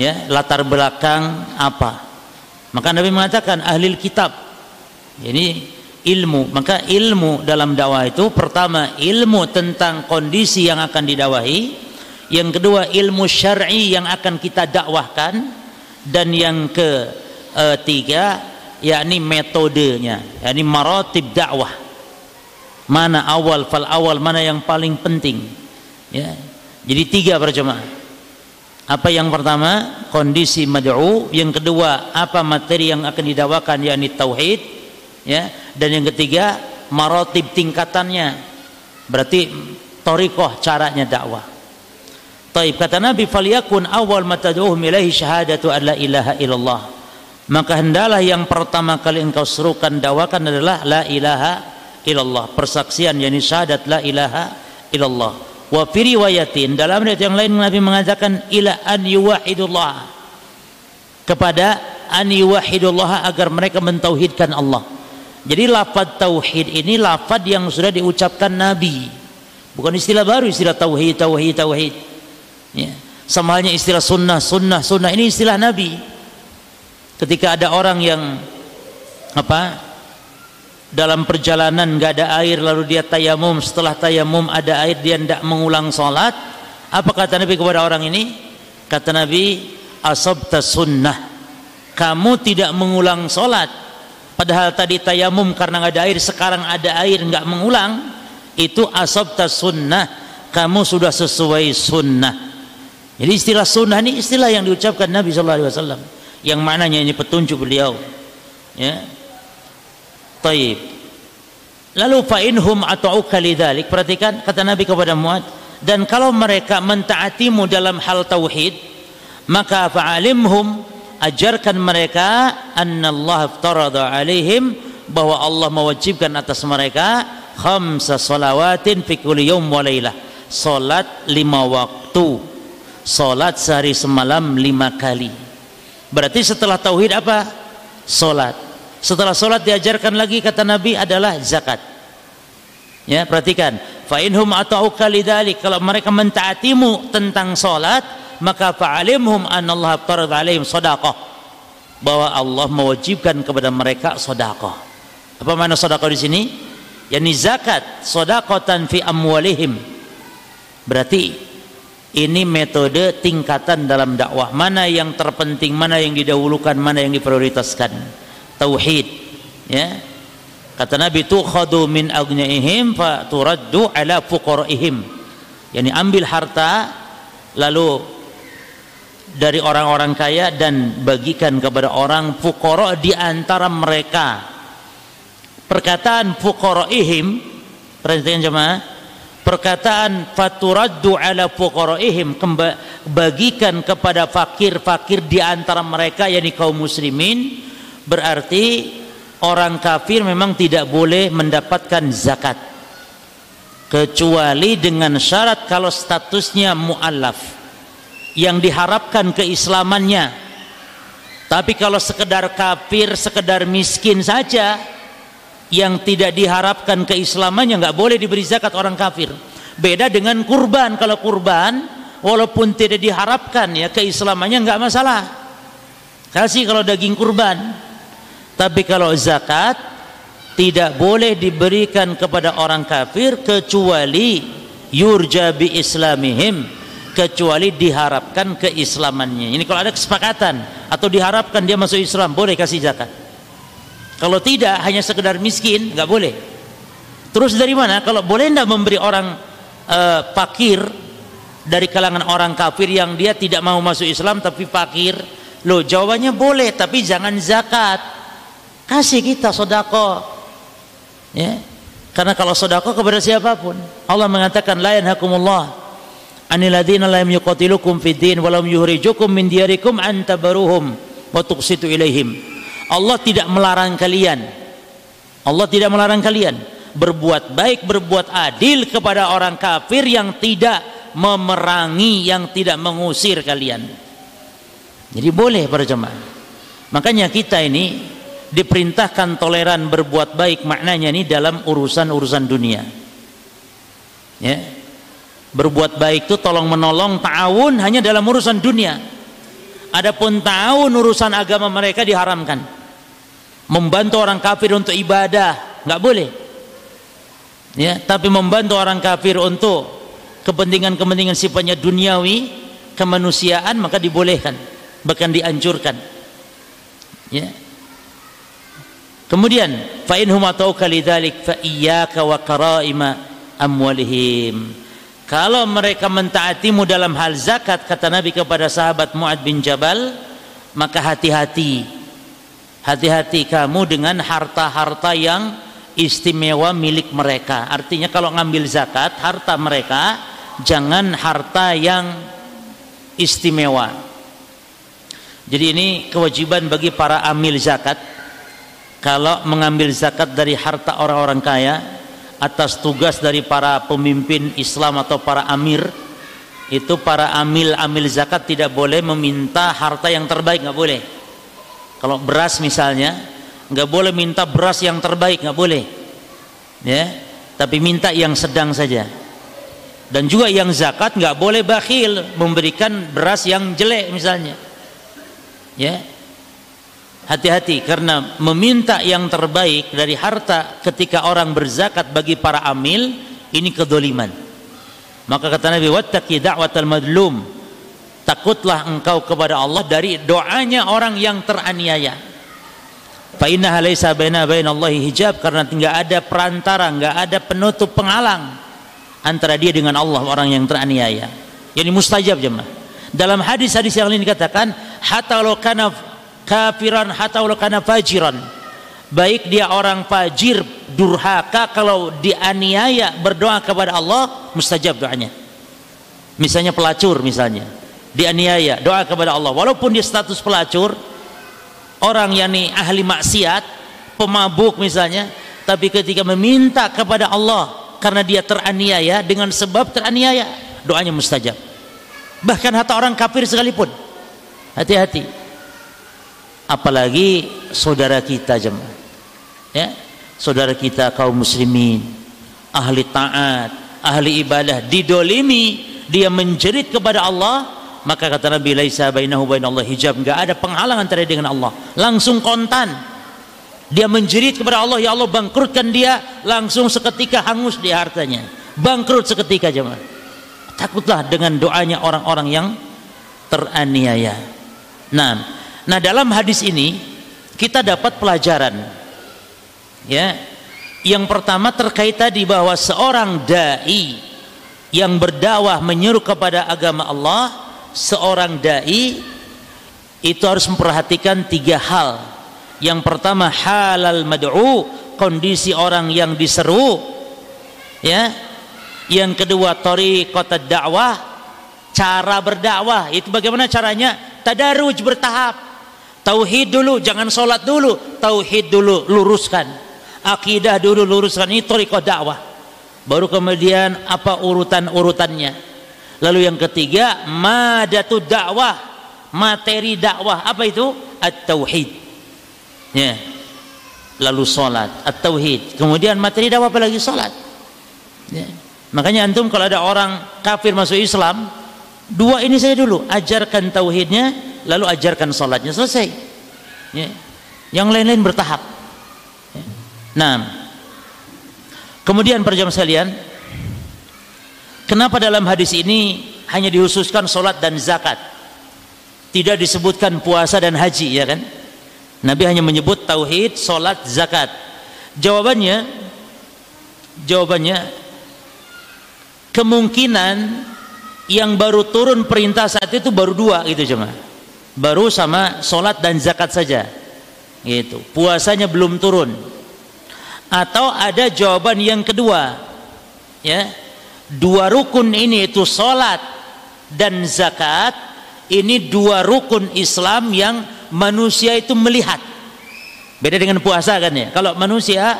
ya latar belakang apa? Maka Nabi mengatakan ahli kitab. Ini ilmu. Maka ilmu dalam dakwah itu pertama ilmu tentang kondisi yang akan didakwahi. Yang kedua ilmu syar'i yang akan kita dakwahkan. Dan yang ketiga yakni metodenya yakni maratib dakwah. Mana awal fal awal mana yang paling penting. Ya. Jadi tiga berjemaah apa yang pertama? Kondisi mad'u. Yang kedua, apa materi yang akan didawakan yakni tauhid, ya. Dan yang ketiga, marotib tingkatannya. Berarti torikoh caranya dakwah. Taib kata Nabi faliyakun awal matad'uhum ilaihi syahadatu an la ilaha illallah. Maka hendalah yang pertama kali engkau serukan dakwakan adalah la ilaha illallah. Persaksian yakni syahadat la ilaha illallah Wa fi riwayatin dalam riwayat yang lain Nabi mengatakan ila an yuwahidullah kepada an yuwahhidullah agar mereka mentauhidkan Allah. Jadi lafaz tauhid ini lafaz yang sudah diucapkan Nabi. Bukan istilah baru istilah tauhid, tauhid, tauhid. Ya. Sama halnya istilah sunnah, sunnah, sunnah ini istilah Nabi. Ketika ada orang yang apa dalam perjalanan nggak ada air lalu dia tayamum. Setelah tayamum ada air dia tidak mengulang salat apa kata Nabi kepada orang ini? Kata Nabi asabta sunnah. Kamu tidak mengulang salat padahal tadi tayamum karena nggak ada air sekarang ada air nggak mengulang itu asabta sunnah. Kamu sudah sesuai sunnah. Jadi istilah sunnah ini istilah yang diucapkan Nabi SAW yang maknanya ini petunjuk beliau. Ya Taib. Lalu fa'inhum atau lidzalik. Perhatikan kata Nabi kepada Muad dan kalau mereka mentaatimu dalam hal tauhid maka fa'alimhum ajarkan mereka annallaha aftarada alaihim bahwa Allah mewajibkan atas mereka khamsa salawatin fi kulli yawm wa lailah salat lima waktu. Salat sehari semalam lima kali. Berarti setelah tauhid apa? Salat setelah sholat diajarkan lagi kata Nabi adalah zakat. Ya, perhatikan. Fa inhum ata'uka kalau mereka mentaatimu tentang sholat maka fa'alimhum anallaha farad alaihim shadaqah bahwa Allah mewajibkan kepada mereka sedekah. Apa makna sedekah di sini? Yani zakat, sedekatan fi amwalihim. Berarti ini metode tingkatan dalam dakwah. Mana yang terpenting, mana yang didahulukan, mana yang diprioritaskan tauhid. Ya. Kata Nabi tukhadu min agniihim fa turaddu ala fuqaraihim. Yani ambil harta lalu dari orang-orang kaya dan bagikan kepada orang fuqara di antara mereka. Perkataan fuqaraihim perhatikan jemaah perkataan faturaddu ala fuqaraihim bagikan kepada fakir-fakir di antara mereka yakni kaum muslimin berarti orang kafir memang tidak boleh mendapatkan zakat. Kecuali dengan syarat kalau statusnya muallaf yang diharapkan keislamannya. Tapi kalau sekedar kafir sekedar miskin saja yang tidak diharapkan keislamannya nggak boleh diberi zakat orang kafir. Beda dengan kurban. Kalau kurban walaupun tidak diharapkan ya keislamannya nggak masalah. Kasih kalau daging kurban tapi kalau zakat tidak boleh diberikan kepada orang kafir kecuali yurja bi islamihim kecuali diharapkan keislamannya. Ini kalau ada kesepakatan atau diharapkan dia masuk Islam boleh kasih zakat. Kalau tidak hanya sekedar miskin nggak boleh. Terus dari mana? Kalau boleh tidak memberi orang uh, dari kalangan orang kafir yang dia tidak mau masuk Islam tapi fakir? Loh jawabannya boleh tapi jangan zakat kasih kita sodako. Ya. Karena kalau sodako kepada siapa pun. Allah mengatakan la yanhakumullah anil ladzina lam yuqatilukum fid din wa lam yuhrijukum min diyarikum an wa tuqsitu ilaihim. Allah tidak melarang kalian. Allah tidak melarang kalian berbuat baik berbuat adil kepada orang kafir yang tidak memerangi yang tidak mengusir kalian. Jadi boleh para jemaah. Makanya kita ini diperintahkan toleran berbuat baik maknanya ini dalam urusan-urusan dunia. Ya. Berbuat baik itu tolong menolong ta'awun hanya dalam urusan dunia. Adapun ta'awun urusan agama mereka diharamkan. Membantu orang kafir untuk ibadah nggak boleh. Ya tapi membantu orang kafir untuk kepentingan-kepentingan sifatnya duniawi kemanusiaan maka dibolehkan bahkan dianjurkan ya Kemudian fa in hum atauka lidzalik fa iyyaka wa karaima amwalihim. Kalau mereka mentaatimu dalam hal zakat kata Nabi kepada sahabat Muad bin Jabal, maka hati-hati. Hati-hati kamu dengan harta-harta yang istimewa milik mereka. Artinya kalau ngambil zakat harta mereka jangan harta yang istimewa. Jadi ini kewajiban bagi para amil zakat kalau mengambil zakat dari harta orang-orang kaya atas tugas dari para pemimpin Islam atau para amir itu para amil amil zakat tidak boleh meminta harta yang terbaik nggak boleh Kalau beras misalnya, nggak boleh minta beras yang terbaik, nggak boleh. Ya, tapi minta yang sedang saja. Dan juga yang zakat nggak boleh bakhil memberikan beras yang jelek misalnya. Ya. Hati-hati karena meminta yang terbaik dari harta ketika orang berzakat bagi para amil ini kedoliman. Maka kata Nabi wattaqi da'watal madlum. Takutlah engkau kepada Allah dari doanya orang yang teraniaya. Fa innaha laisa baina bainallahi hijab karena tidak ada perantara, enggak ada penutup penghalang antara dia dengan Allah orang yang teraniaya. Yani mustajab jemaah. Dalam hadis-hadis yang lain dikatakan hatta kana kafiran hatta kana fajiran. Baik dia orang fajir durhaka kalau dianiaya berdoa kepada Allah mustajab doanya. Misalnya pelacur misalnya dianiaya doa kepada Allah. Walaupun dia status pelacur orang yang ahli maksiat pemabuk misalnya tapi ketika meminta kepada Allah karena dia teraniaya dengan sebab teraniaya doanya mustajab. Bahkan hatta orang kafir sekalipun. Hati-hati apalagi saudara kita jemaah. Ya saudara kita kaum muslimin ahli taat ahli ibadah didolimi dia menjerit kepada Allah maka kata Nabi laisa bainahu bainallah hijab. Enggak ada penghalang antara dia dengan Allah. Langsung kontan. Dia menjerit kepada Allah ya Allah bangkrutkan dia. Langsung seketika hangus di hartanya. Bangkrut seketika jemaah. Takutlah dengan doanya orang-orang yang teraniaya. Nah nah dalam hadis ini kita dapat pelajaran ya. Yang pertama terkait tadi bahwa seorang dai yang berdakwah menyeru kepada agama Allah seorang dai itu harus memperhatikan tiga hal. Yang pertama halal mad'u kondisi orang yang diseru ya. Yang kedua tariqat dakwah cara berdakwah. Itu bagaimana caranya? Tadaruj bertahap tauhid dulu jangan sholat dulu. Tauhid dulu luruskan. Akidah dulu luruskan. Ini tariqah dakwah. Baru kemudian apa urutan-urutannya. Lalu yang ketiga madatu dakwah. Materi dakwah. Apa itu? At-tauhid. Ya. Lalu salat at-tauhid. Kemudian materi dakwah apalagi salat ya. makanya antum kalau ada orang kafir masuk Islam dua ini saya dulu. Ajarkan tauhidnya lalu ajarkan salatnya selesai ya. yang lain-lain bertahap Nah, kemudian perjalanan sekalian, kenapa dalam hadis ini hanya dihususkan solat dan zakat, tidak disebutkan puasa dan haji, ya kan? Nabi hanya menyebut tauhid, solat, zakat. Jawabannya, jawabannya kemungkinan yang baru turun perintah saat itu baru dua gitu cuma, baru sama solat dan zakat saja, gitu. Puasanya belum turun. Atau ada jawaban yang kedua ya. Dua rukun ini itu salat dan zakat ini dua rukun Islam yang manusia itu melihat. Beda dengan puasa kan ya? Kalau manusia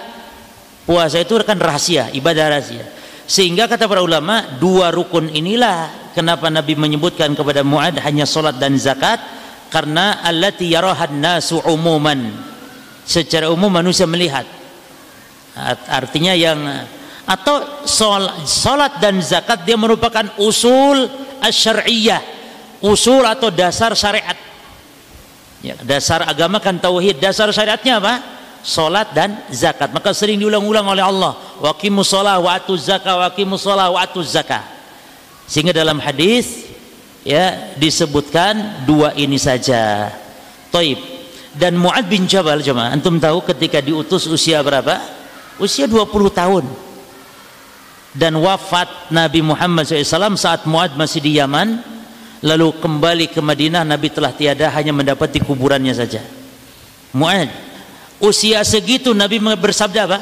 puasa itu kan rahasia ibadah rahasia sehingga kata para ulama dua rukun inilah kenapa Nabi menyebutkan kepada Muad hanya salat dan zakat karena allati yarahan nasu umuman. Secara umum manusia melihat. Artinya yang atau salat dan zakat dia merupakan usul asyariyah usul atau dasar syariat. Ya, dasar agama kan tauhid. Dasar syariatnya apa salat dan zakat. Maka sering diulang-ulang oleh Allah. Waqimus shalah wa zakah waqimus shalah wa zakah. Sehingga dalam hadis ya disebutkan dua ini saja. Taib. Dan Muad bin Jabal jemaah antum tahu ketika diutus usia berapa? Usia 20 tahun. Dan wafat Nabi Muhammad SAW saat Muad masih di Yaman lalu kembali ke Madinah Nabi telah tiada hanya mendapati kuburannya saja. Muad usia segitu Nabi bersabda apa?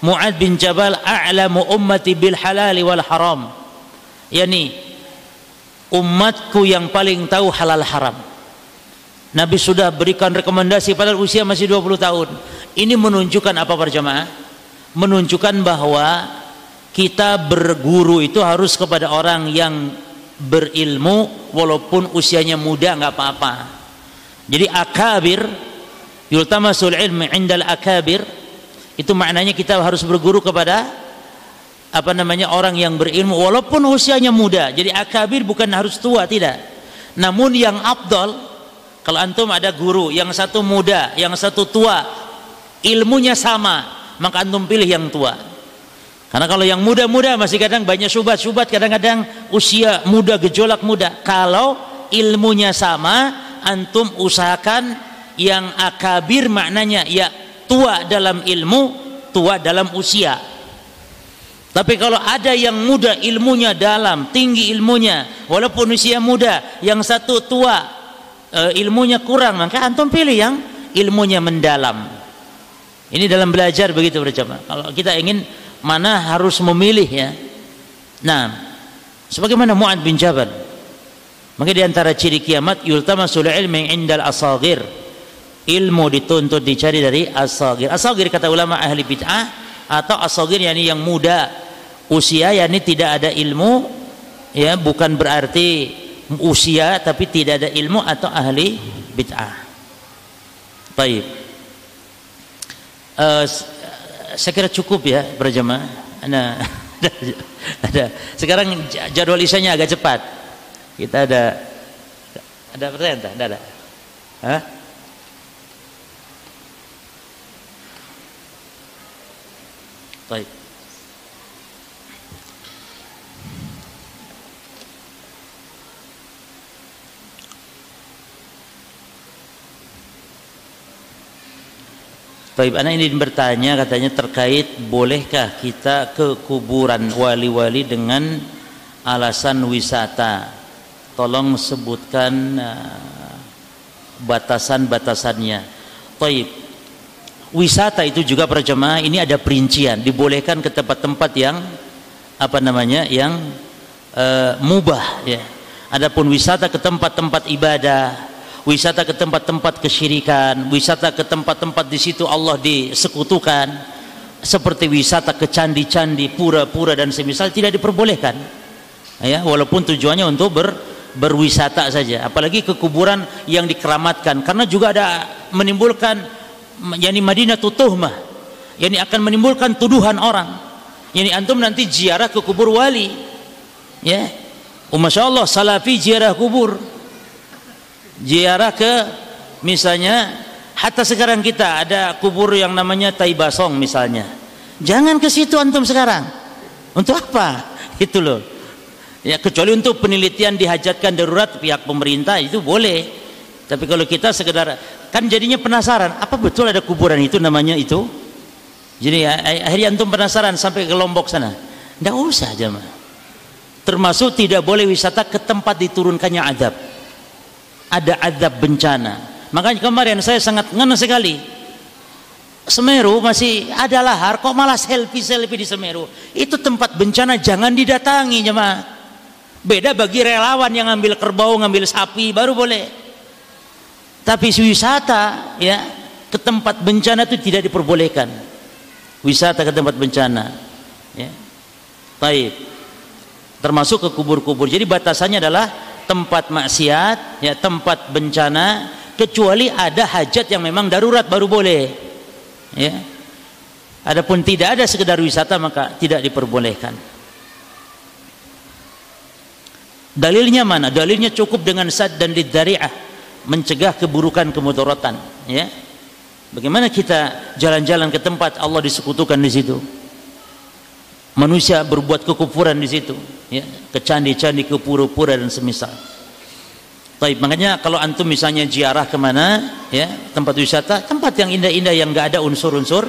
Muad bin Jabal a'lamu ummati bil halali wal haram. Yani umatku yang paling tahu halal haram. Nabi sudah berikan rekomendasi pada usia masih 20 tahun. Ini menunjukkan apa para jemaah menunjukkan bahwa kita berguru itu harus kepada orang yang berilmu walaupun usianya muda nggak apa-apa. Jadi akabir Yultamasul ilmi indal akabir itu maknanya kita harus berguru kepada apa namanya orang yang berilmu walaupun usianya muda. Jadi akabir bukan harus tua, tidak. Namun yang abdal kalau antum ada guru yang satu muda, yang satu tua, ilmunya sama, maka antum pilih yang tua. Karena kalau yang muda-muda masih kadang banyak syubhat-syubhat, kadang-kadang usia muda, gejolak muda. Kalau ilmunya sama, antum usahakan yang akabir maknanya ya tua dalam ilmu, tua dalam usia. Tapi kalau ada yang muda ilmunya dalam, tinggi ilmunya, walaupun usia muda, yang satu tua uh, ilmunya kurang maka antum pilih yang ilmunya mendalam. Ini dalam belajar begitu berjamaah kalau kita ingin mana harus memilih ya. Nah sebagaimana Mu'ad bin Jabal maka di antara ciri kiamat yultamasul ilmi indal asagir ilmu dituntut dicari dari asagir asagir kata ulama ahli bid'ah atau asagir yakni yang muda usia yakni tidak ada ilmu ya bukan berarti usia tapi tidak ada ilmu atau ahli bid'ah. Baik. Uh, saya kira cukup ya berjamaah. Nah, ada sekarang jadwal isanya agak cepat. Kita ada ada pertanyaan tak? Ada. ada. Hah? Baik. Baik, anak ini bertanya katanya terkait bolehkah kita ke kuburan wali-wali dengan alasan wisata. Tolong sebutkan uh, batasan-batasannya. Baik. Wisata itu juga para jemaah ini ada perincian, dibolehkan ke tempat-tempat yang apa namanya? yang uh, mubah ya. Adapun wisata ke tempat-tempat ibadah wisata ke tempat-tempat kesyirikan, wisata ke tempat-tempat di situ Allah disekutukan, seperti wisata ke candi-candi, pura-pura dan semisal tidak diperbolehkan. Ya, walaupun tujuannya untuk ber, berwisata saja, apalagi ke kuburan yang dikeramatkan karena juga ada menimbulkan yakni Madinah tuhmah, yakni akan menimbulkan tuduhan orang. Yani antum nanti ziarah ke kubur wali. Ya. Oh, Masya Allah, salafi ziarah kubur. Ziarah ke misalnya hatta sekarang kita ada kubur yang namanya Tai Basong misalnya. Jangan ke situ antum sekarang. Untuk apa? Itu loh. Ya kecuali untuk penelitian dihajatkan darurat pihak pemerintah itu boleh tapi kalau kita sekedar kan jadinya penasaran apa betul ada kuburan itu namanya itu jadi ya, akhirnya antum penasaran sampai ke Lombok sana tidak usah jemaah termasuk tidak boleh wisata ke tempat diturunkannya adab ada azab bencana. Makanya kemarin saya sangat ngena sekali. Semeru masih ada lahar, kok malah selfie-selfie di Semeru. Itu tempat bencana jangan didatangi jemaah. Beda bagi relawan yang ngambil kerbau, ngambil sapi baru boleh. Tapi wisata ya ke tempat bencana itu tidak diperbolehkan. Wisata ke tempat bencana. Ya. Baik. Termasuk ke kubur-kubur. Jadi batasannya adalah tempat maksiat, ya tempat bencana, kecuali ada hajat yang memang darurat baru boleh. Ya. Adapun tidak ada sekedar wisata maka tidak diperbolehkan. Dalilnya mana? Dalilnya cukup dengan sad dan lidari'ah mencegah keburukan kemudaratan, ya. Bagaimana kita jalan-jalan ke tempat Allah disekutukan di situ? Manusia berbuat kekufuran di situ, ya, ke candi-candi, ke pura-pura dan semisal. Baik, makanya kalau antum misalnya ziarah ke mana, ya tempat wisata, tempat yang indah-indah yang nggak ada unsur-unsur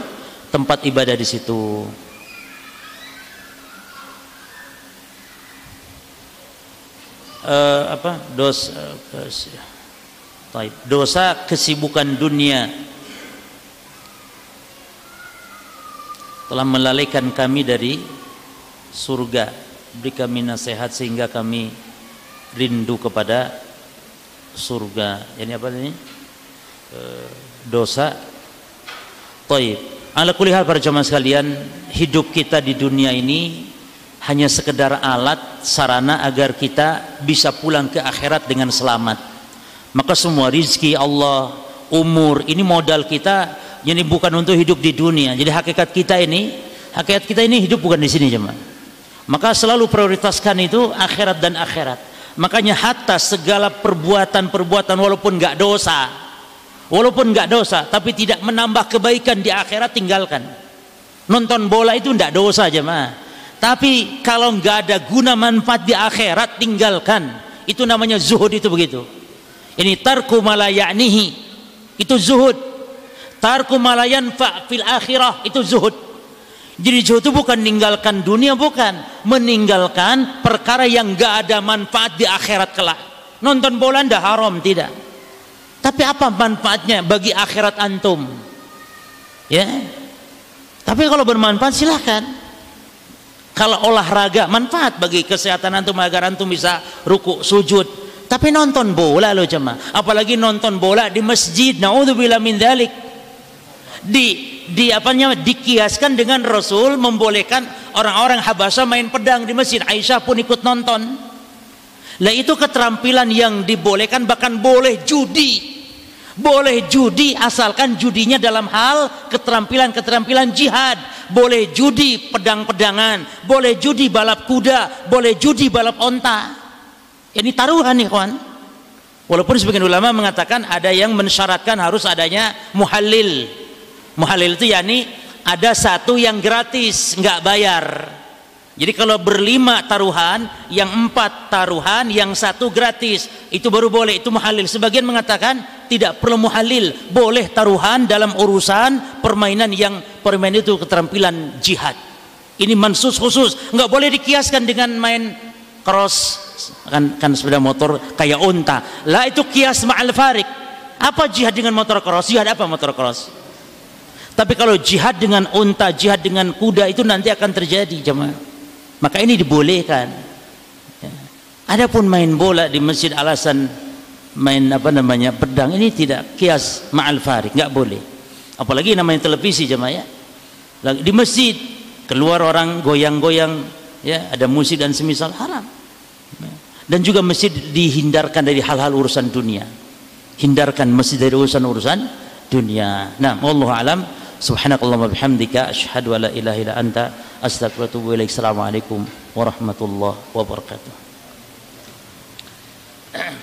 tempat ibadah di situ. Uh, apa dosa uh, dosa kesibukan dunia telah melalaikan kami dari surga. Beri kami nasihat sehingga kami rindu kepada surga. Ini apa ini? E, dosa. Toib ala kulihal para jemaah sekalian hidup kita di dunia ini hanya sekedar alat sarana agar kita bisa pulang ke akhirat dengan selamat maka semua rizki Allah umur. Ini modal kita. Jadi bukan untuk hidup di dunia. Jadi hakikat kita ini, hakikat kita ini hidup bukan di sini jemaah. Maka selalu prioritaskan itu akhirat dan akhirat. Makanya hatta segala perbuatan-perbuatan walaupun nggak dosa, walaupun nggak dosa, tapi tidak menambah kebaikan di akhirat tinggalkan. Nonton bola itu nggak dosa jemaah. Tapi kalau nggak ada guna manfaat di akhirat tinggalkan. Itu namanya zuhud itu begitu. Ini tarku malayanihi itu zuhud. Tarku malayan fa fil akhirah itu zuhud. Jadi zuhud itu bukan meninggalkan dunia bukan, meninggalkan perkara yang nggak ada manfaat di akhirat kelak. Nonton bola ndak haram tidak. Tapi apa manfaatnya bagi akhirat antum? Ya. Tapi kalau bermanfaat silahkan kalau olahraga manfaat bagi kesehatan antum agar antum bisa ruku sujud tapi nonton bola loh jemaah. Apalagi nonton bola di masjid. Naudzubillah min dzalik di di apanya dikiaskan dengan Rasul membolehkan orang-orang Habasya main pedang di masjid. Aisyah pun ikut nonton. Lah itu keterampilan yang dibolehkan. Bahkan boleh judi. Boleh judi asalkan judinya dalam hal keterampilan-keterampilan jihad. Boleh judi pedang-pedangan, boleh judi balap kuda, boleh judi balap onta. Ini taruhan nih kawan. Walaupun sebagian ulama mengatakan ada yang mensyaratkan harus adanya muhalil. Muhalil itu yakni ada satu yang gratis, nggak bayar. Jadi kalau berlima taruhan, yang empat taruhan, yang satu gratis, itu baru boleh, itu muhalil. Sebagian mengatakan tidak perlu muhalil, boleh taruhan dalam urusan permainan yang permainan itu keterampilan jihad. Ini mansus khusus, nggak boleh dikiaskan dengan main cross kan kan sepeda motor kayak unta. Lah itu kias ma'al farik. Apa jihad dengan motor cross? Jihad apa motor cross? Tapi kalau jihad dengan unta, jihad dengan kuda itu nanti akan terjadi jemaah maka ini dibolehkan ya. adapun main bola di masjid alasan main apa namanya pedang ini tidak kias ma'al farik nggak boleh apalagi namanya televisi jemaah ya di masjid keluar orang goyang-goyang ya ada musik dan semisal haram. Ya. Dan juga mesti dihindarkan dari hal-hal urusan dunia. Hindarkan mesti dari urusan-urusan dunia. Nah wallahu alam. Subhanakallahumma bihamdika asyhadu alla ilaha illa anta astaghfiruka wa atubu ilaik. Warahmatullahi wabarakatuh.